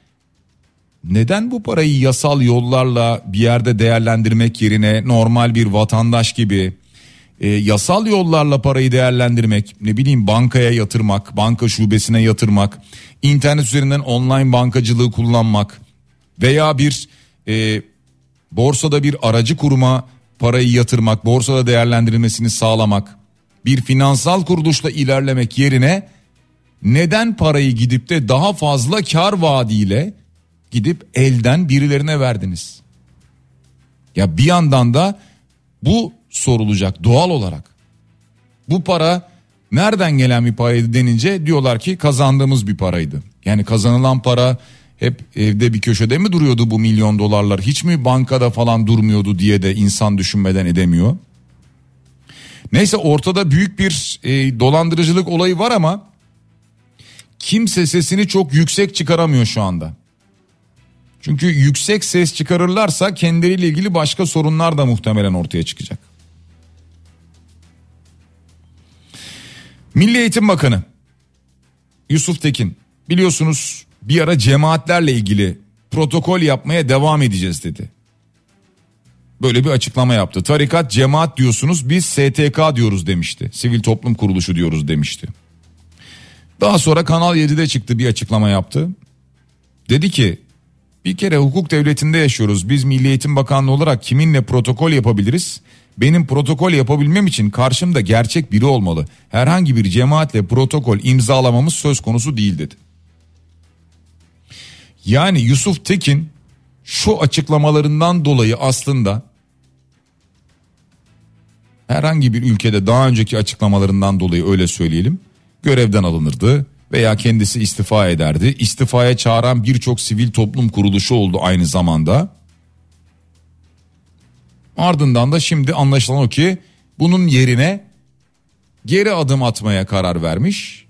neden bu parayı yasal yollarla bir yerde değerlendirmek yerine normal bir vatandaş gibi e, yasal yollarla parayı değerlendirmek, ne bileyim bankaya yatırmak, banka şubesine yatırmak, internet üzerinden online bankacılığı kullanmak veya bir e, borsada bir aracı kuruma parayı yatırmak, borsada değerlendirilmesini sağlamak, bir finansal kuruluşla ilerlemek yerine neden parayı gidip de daha fazla kar vaadiyle gidip elden birilerine verdiniz? Ya bir yandan da bu sorulacak doğal olarak. Bu para nereden gelen bir paraydı denince diyorlar ki kazandığımız bir paraydı. Yani kazanılan para hep evde bir köşede mi duruyordu bu milyon dolarlar? Hiç mi bankada falan durmuyordu diye de insan düşünmeden edemiyor. Neyse ortada büyük bir e, dolandırıcılık olayı var ama kimse sesini çok yüksek çıkaramıyor şu anda. Çünkü yüksek ses çıkarırlarsa kendileriyle ilgili başka sorunlar da muhtemelen ortaya çıkacak. Milli Eğitim Bakanı Yusuf Tekin biliyorsunuz bir ara cemaatlerle ilgili protokol yapmaya devam edeceğiz dedi. Böyle bir açıklama yaptı. Tarikat cemaat diyorsunuz biz STK diyoruz demişti. Sivil toplum kuruluşu diyoruz demişti. Daha sonra Kanal 7'de çıktı bir açıklama yaptı. Dedi ki bir kere hukuk devletinde yaşıyoruz. Biz Milli Eğitim Bakanlığı olarak kiminle protokol yapabiliriz? Benim protokol yapabilmem için karşımda gerçek biri olmalı. Herhangi bir cemaatle protokol imzalamamız söz konusu değil dedi. Yani Yusuf Tekin şu açıklamalarından dolayı aslında herhangi bir ülkede daha önceki açıklamalarından dolayı öyle söyleyelim görevden alınırdı veya kendisi istifa ederdi. İstifaya çağıran birçok sivil toplum kuruluşu oldu aynı zamanda. Ardından da şimdi anlaşılan o ki bunun yerine geri adım atmaya karar vermiş.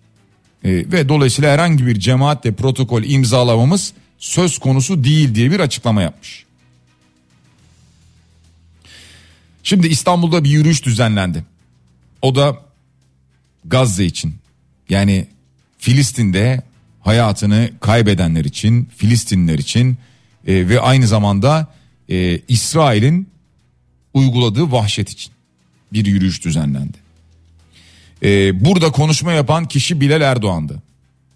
E, ve dolayısıyla herhangi bir cemaatle protokol imzalamamız söz konusu değil diye bir açıklama yapmış. Şimdi İstanbul'da bir yürüyüş düzenlendi. O da Gazze için. Yani Filistin'de hayatını kaybedenler için, Filistinler için e, ve aynı zamanda e, İsrail'in uyguladığı vahşet için bir yürüyüş düzenlendi. Ee, burada konuşma yapan kişi Bilal Erdoğan'dı.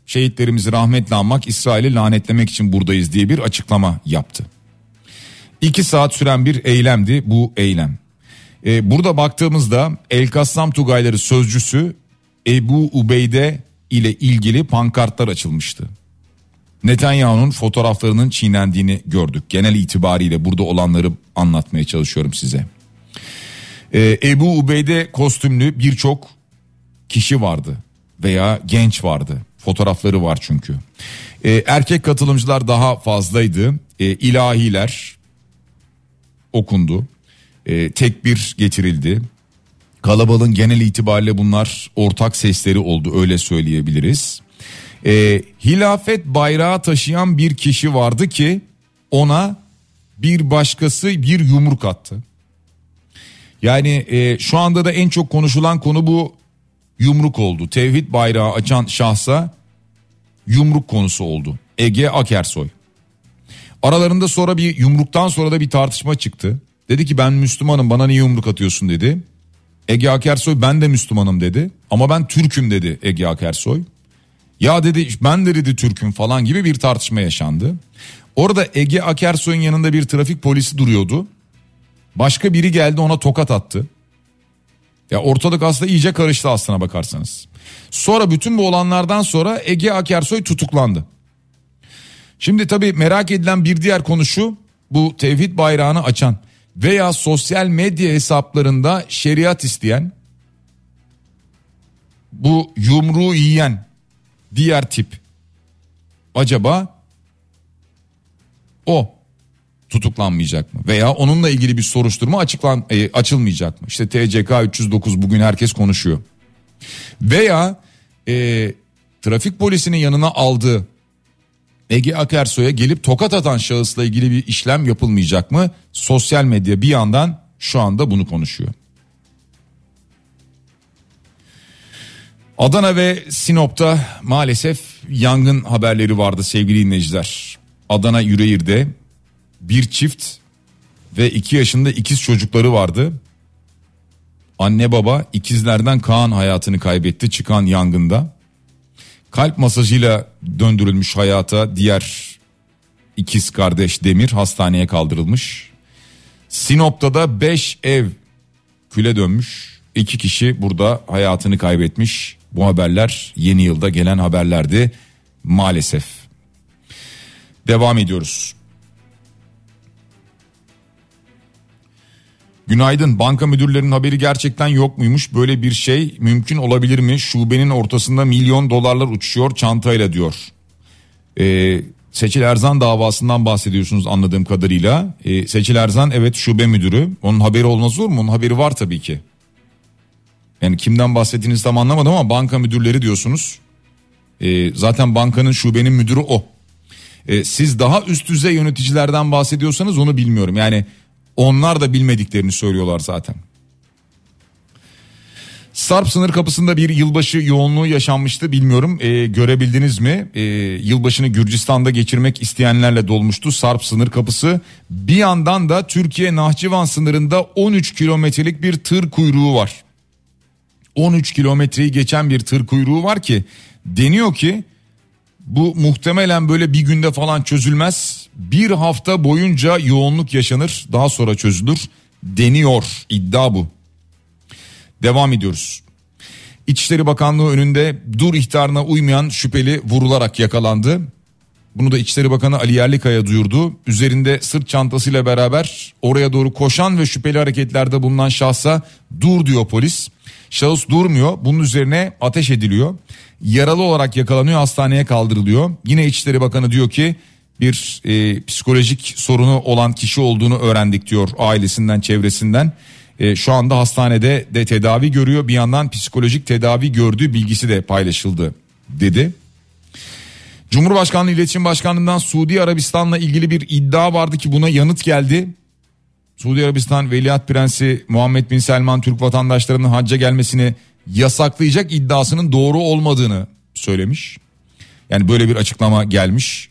Şehitlerimizi rahmetle anmak, İsrail'i lanetlemek için buradayız diye bir açıklama yaptı. İki saat süren bir eylemdi bu eylem. Ee, burada baktığımızda El Kassam Tugayları sözcüsü Ebu Ubeyde ile ilgili pankartlar açılmıştı. Netanyahu'nun fotoğraflarının çiğnendiğini gördük. Genel itibariyle burada olanları anlatmaya çalışıyorum size. Ee, Ebu Ubeyde kostümlü birçok kişi vardı veya genç vardı. Fotoğrafları var çünkü. Ee, erkek katılımcılar daha fazlaydı. Ee, ilahiler okundu. Ee, tekbir getirildi. Kalabalığın genel itibariyle bunlar ortak sesleri oldu öyle söyleyebiliriz e, hilafet bayrağı taşıyan bir kişi vardı ki ona bir başkası bir yumruk attı. Yani e, şu anda da en çok konuşulan konu bu yumruk oldu. Tevhid bayrağı açan şahsa yumruk konusu oldu. Ege Akersoy. Aralarında sonra bir yumruktan sonra da bir tartışma çıktı. Dedi ki ben Müslümanım bana niye yumruk atıyorsun dedi. Ege Akersoy ben de Müslümanım dedi. Ama ben Türk'üm dedi Ege Akersoy. Ya dedi ben de dedi Türk'üm falan gibi bir tartışma yaşandı. Orada Ege Akersoy'un yanında bir trafik polisi duruyordu. Başka biri geldi ona tokat attı. Ya ortalık aslında iyice karıştı aslına bakarsanız. Sonra bütün bu olanlardan sonra Ege Akersoy tutuklandı. Şimdi tabii merak edilen bir diğer konu şu. Bu tevhid bayrağını açan veya sosyal medya hesaplarında şeriat isteyen bu yumruğu yiyen diğer tip. Acaba o tutuklanmayacak mı? Veya onunla ilgili bir soruşturma açıklan e, açılmayacak mı? İşte TCK 309 bugün herkes konuşuyor. Veya e, trafik polisinin yanına aldığı Ege Akersoy'a gelip tokat atan şahısla ilgili bir işlem yapılmayacak mı? Sosyal medya bir yandan şu anda bunu konuşuyor. Adana ve Sinop'ta maalesef yangın haberleri vardı sevgili dinleyiciler. Adana Yüreğir'de bir çift ve iki yaşında ikiz çocukları vardı. Anne baba ikizlerden Kaan hayatını kaybetti çıkan yangında. Kalp masajıyla döndürülmüş hayata diğer ikiz kardeş Demir hastaneye kaldırılmış. Sinop'ta da 5 ev küle dönmüş. İki kişi burada hayatını kaybetmiş. Bu haberler yeni yılda gelen haberlerdi maalesef. Devam ediyoruz. Günaydın banka müdürlerinin haberi gerçekten yok muymuş böyle bir şey mümkün olabilir mi şubenin ortasında milyon dolarlar uçuşuyor çantayla diyor. Ee, Seçil Erzan davasından bahsediyorsunuz anladığım kadarıyla. Ee, Seçil Erzan evet şube müdürü onun haberi olmaz olur mu onun haberi var tabii ki. Yani kimden bahsettiğinizi tam anlamadım ama banka müdürleri diyorsunuz. Ee, zaten bankanın şubenin müdürü o. Ee, siz daha üst düzey yöneticilerden bahsediyorsanız onu bilmiyorum. Yani onlar da bilmediklerini söylüyorlar zaten. Sarp sınır kapısında bir yılbaşı yoğunluğu yaşanmıştı bilmiyorum e, görebildiniz mi? E, yılbaşını Gürcistan'da geçirmek isteyenlerle dolmuştu Sarp sınır kapısı. Bir yandan da Türkiye Nahçıvan sınırında 13 kilometrelik bir tır kuyruğu var. 13 kilometreyi geçen bir tır kuyruğu var ki deniyor ki bu muhtemelen böyle bir günde falan çözülmez. Bir hafta boyunca yoğunluk yaşanır daha sonra çözülür deniyor iddia bu. Devam ediyoruz. İçişleri Bakanlığı önünde dur ihtarına uymayan şüpheli vurularak yakalandı. Bunu da İçişleri Bakanı Ali Yerlikaya duyurdu. Üzerinde sırt çantasıyla beraber oraya doğru koşan ve şüpheli hareketlerde bulunan şahsa dur diyor polis. Şahıs durmuyor. Bunun üzerine ateş ediliyor. Yaralı olarak yakalanıyor hastaneye kaldırılıyor. Yine İçişleri Bakanı diyor ki bir e, psikolojik sorunu olan kişi olduğunu öğrendik diyor ailesinden çevresinden. E, şu anda hastanede de tedavi görüyor bir yandan psikolojik tedavi gördüğü bilgisi de paylaşıldı dedi. Cumhurbaşkanlığı İletişim Başkanlığı'ndan Suudi Arabistan'la ilgili bir iddia vardı ki buna yanıt geldi. Suudi Arabistan Veliaht Prensi Muhammed Bin Selman Türk vatandaşlarının hacca gelmesini yasaklayacak iddiasının doğru olmadığını söylemiş. Yani böyle bir açıklama gelmiş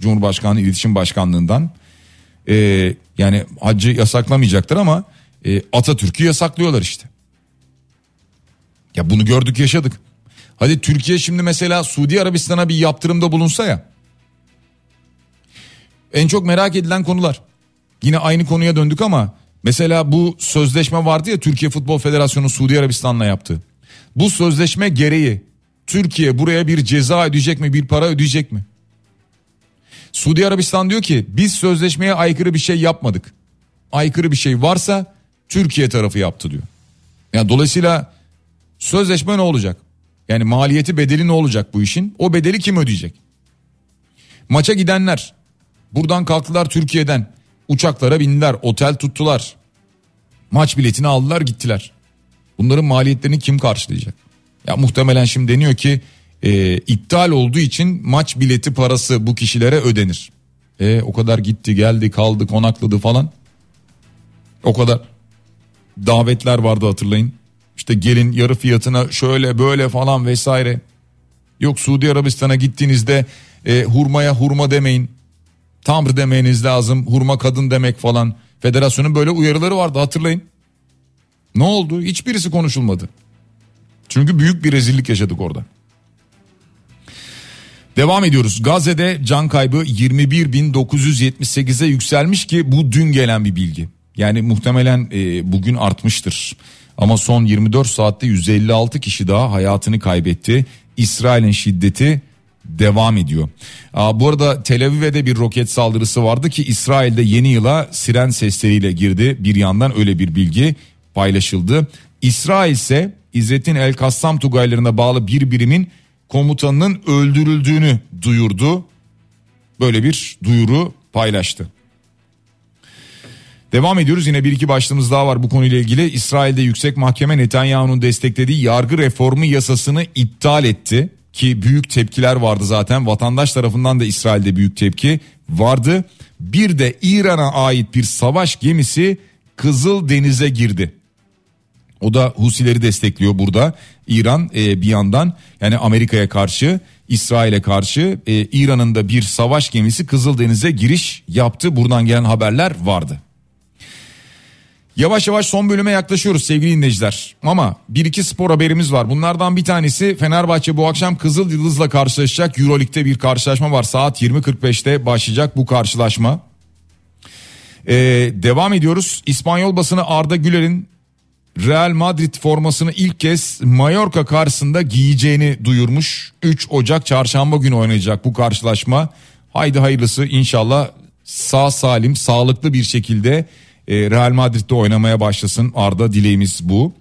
Cumhurbaşkanlığı İletişim Başkanlığı'ndan. Ee, yani haccı yasaklamayacaktır ama e, Atatürk'ü yasaklıyorlar işte. Ya bunu gördük yaşadık. Hadi Türkiye şimdi mesela Suudi Arabistan'a bir yaptırımda bulunsa ya. En çok merak edilen konular. Yine aynı konuya döndük ama mesela bu sözleşme vardı ya Türkiye Futbol Federasyonu Suudi Arabistan'la yaptı. Bu sözleşme gereği Türkiye buraya bir ceza ödeyecek mi bir para ödeyecek mi? Suudi Arabistan diyor ki biz sözleşmeye aykırı bir şey yapmadık. Aykırı bir şey varsa Türkiye tarafı yaptı diyor. Yani dolayısıyla sözleşme ne olacak? Yani maliyeti bedeli ne olacak bu işin? O bedeli kim ödeyecek? Maça gidenler buradan kalktılar Türkiye'den uçaklara bindiler otel tuttular. Maç biletini aldılar gittiler. Bunların maliyetlerini kim karşılayacak? Ya muhtemelen şimdi deniyor ki e, iptal olduğu için maç bileti parası bu kişilere ödenir. E, o kadar gitti geldi kaldı konakladı falan. O kadar davetler vardı hatırlayın. İşte gelin yarı fiyatına şöyle böyle falan vesaire. Yok Suudi Arabistan'a gittiğinizde e, hurmaya hurma demeyin. Tamr demeniz lazım. Hurma kadın demek falan. Federasyonun böyle uyarıları vardı hatırlayın. Ne oldu? Hiçbirisi konuşulmadı. Çünkü büyük bir rezillik yaşadık orada. Devam ediyoruz. Gazze'de can kaybı 21.978'e yükselmiş ki bu dün gelen bir bilgi. Yani muhtemelen e, bugün artmıştır. Ama son 24 saatte 156 kişi daha hayatını kaybetti. İsrail'in şiddeti devam ediyor. Aa, bu arada Tel Aviv'e de bir roket saldırısı vardı ki İsrail'de yeni yıla siren sesleriyle girdi. Bir yandan öyle bir bilgi paylaşıldı. İsrail ise İzzettin El Kassam Tugaylarına bağlı bir birimin komutanının öldürüldüğünü duyurdu. Böyle bir duyuru paylaştı. Devam ediyoruz yine bir iki başlığımız daha var bu konuyla ilgili. İsrail'de yüksek mahkeme Netanyahu'nun desteklediği yargı reformu yasasını iptal etti. Ki büyük tepkiler vardı zaten vatandaş tarafından da İsrail'de büyük tepki vardı. Bir de İran'a ait bir savaş gemisi Kızıl Deniz'e girdi. O da Husileri destekliyor burada. İran e, bir yandan yani Amerika'ya karşı İsrail'e karşı e, İran'ın da bir savaş gemisi Kızıldeniz'e giriş yaptı. Buradan gelen haberler vardı. Yavaş yavaş son bölüme yaklaşıyoruz sevgili dinleyiciler. Ama bir iki spor haberimiz var. Bunlardan bir tanesi Fenerbahçe bu akşam Kızıl Yıldız'la karşılaşacak. Euroleague'de bir karşılaşma var. Saat 20.45'te başlayacak bu karşılaşma. Ee, devam ediyoruz. İspanyol basını Arda Güler'in Real Madrid formasını ilk kez Mallorca karşısında giyeceğini duyurmuş. 3 Ocak çarşamba günü oynayacak bu karşılaşma. Haydi hayırlısı inşallah sağ salim sağlıklı bir şekilde Real Madrid'de oynamaya başlasın. Arda dileğimiz bu.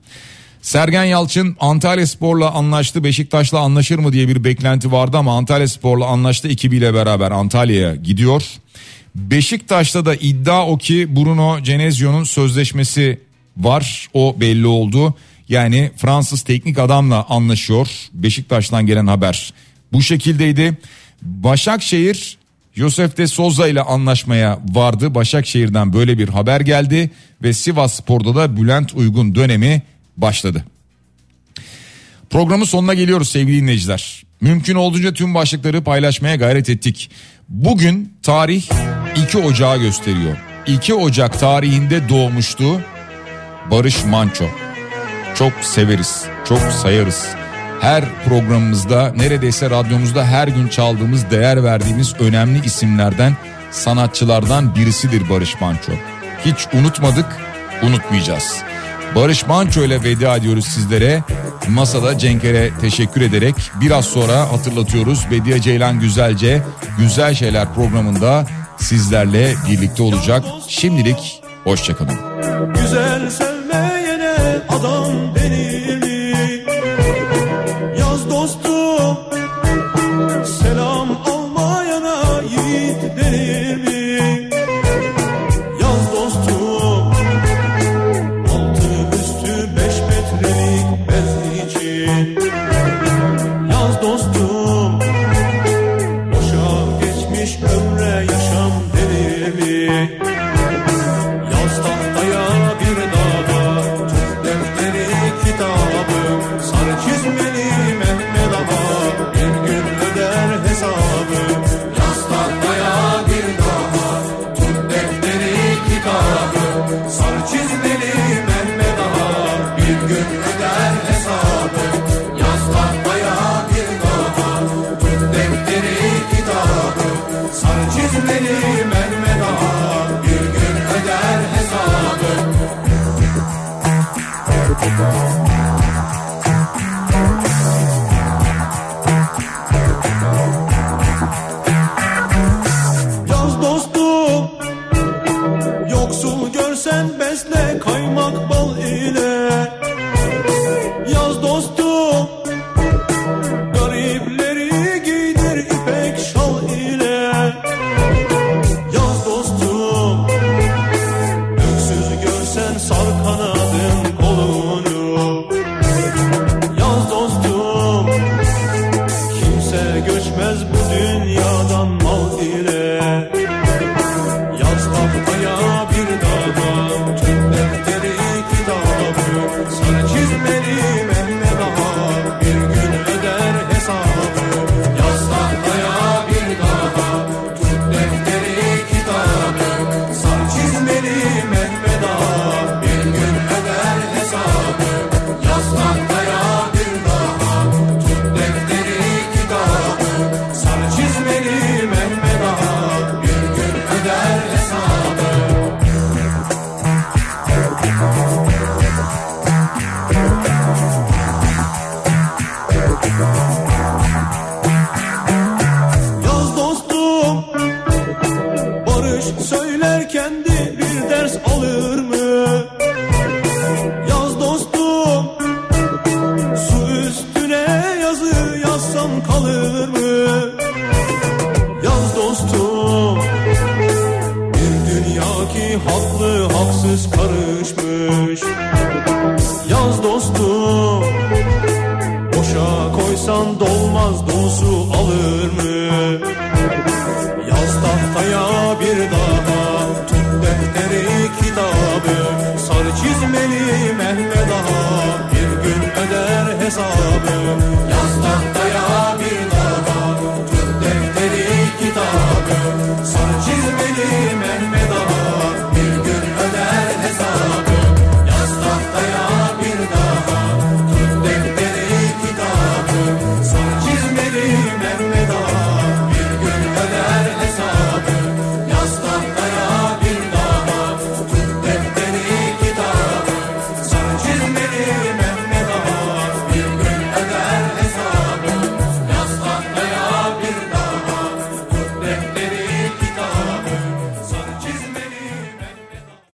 Sergen Yalçın Antalya Spor'la anlaştı Beşiktaş'la anlaşır mı diye bir beklenti vardı ama Antalya Spor'la anlaştı ekibiyle beraber Antalya'ya gidiyor. Beşiktaş'ta da iddia o ki Bruno Genezio'nun sözleşmesi var o belli oldu. Yani Fransız teknik adamla anlaşıyor Beşiktaş'tan gelen haber bu şekildeydi. Başakşehir Yosef de Souza ile anlaşmaya vardı. Başakşehir'den böyle bir haber geldi ve Sivas Spor'da da Bülent Uygun dönemi başladı. Programın sonuna geliyoruz sevgili dinleyiciler. Mümkün olduğunca tüm başlıkları paylaşmaya gayret ettik. Bugün tarih 2 Ocağı gösteriyor. 2 Ocak tarihinde doğmuştu Barış Manço. Çok severiz, çok sayarız. Her programımızda neredeyse radyomuzda her gün çaldığımız değer verdiğimiz önemli isimlerden sanatçılardan birisidir Barış Manço. Hiç unutmadık, unutmayacağız. Barış Manço ile veda ediyoruz sizlere. Masada Cenk'ere teşekkür ederek biraz sonra hatırlatıyoruz. Bediye Ceylan Güzelce Güzel Şeyler programında sizlerle birlikte olacak. Şimdilik hoşçakalın. Güzel sevmeyene adam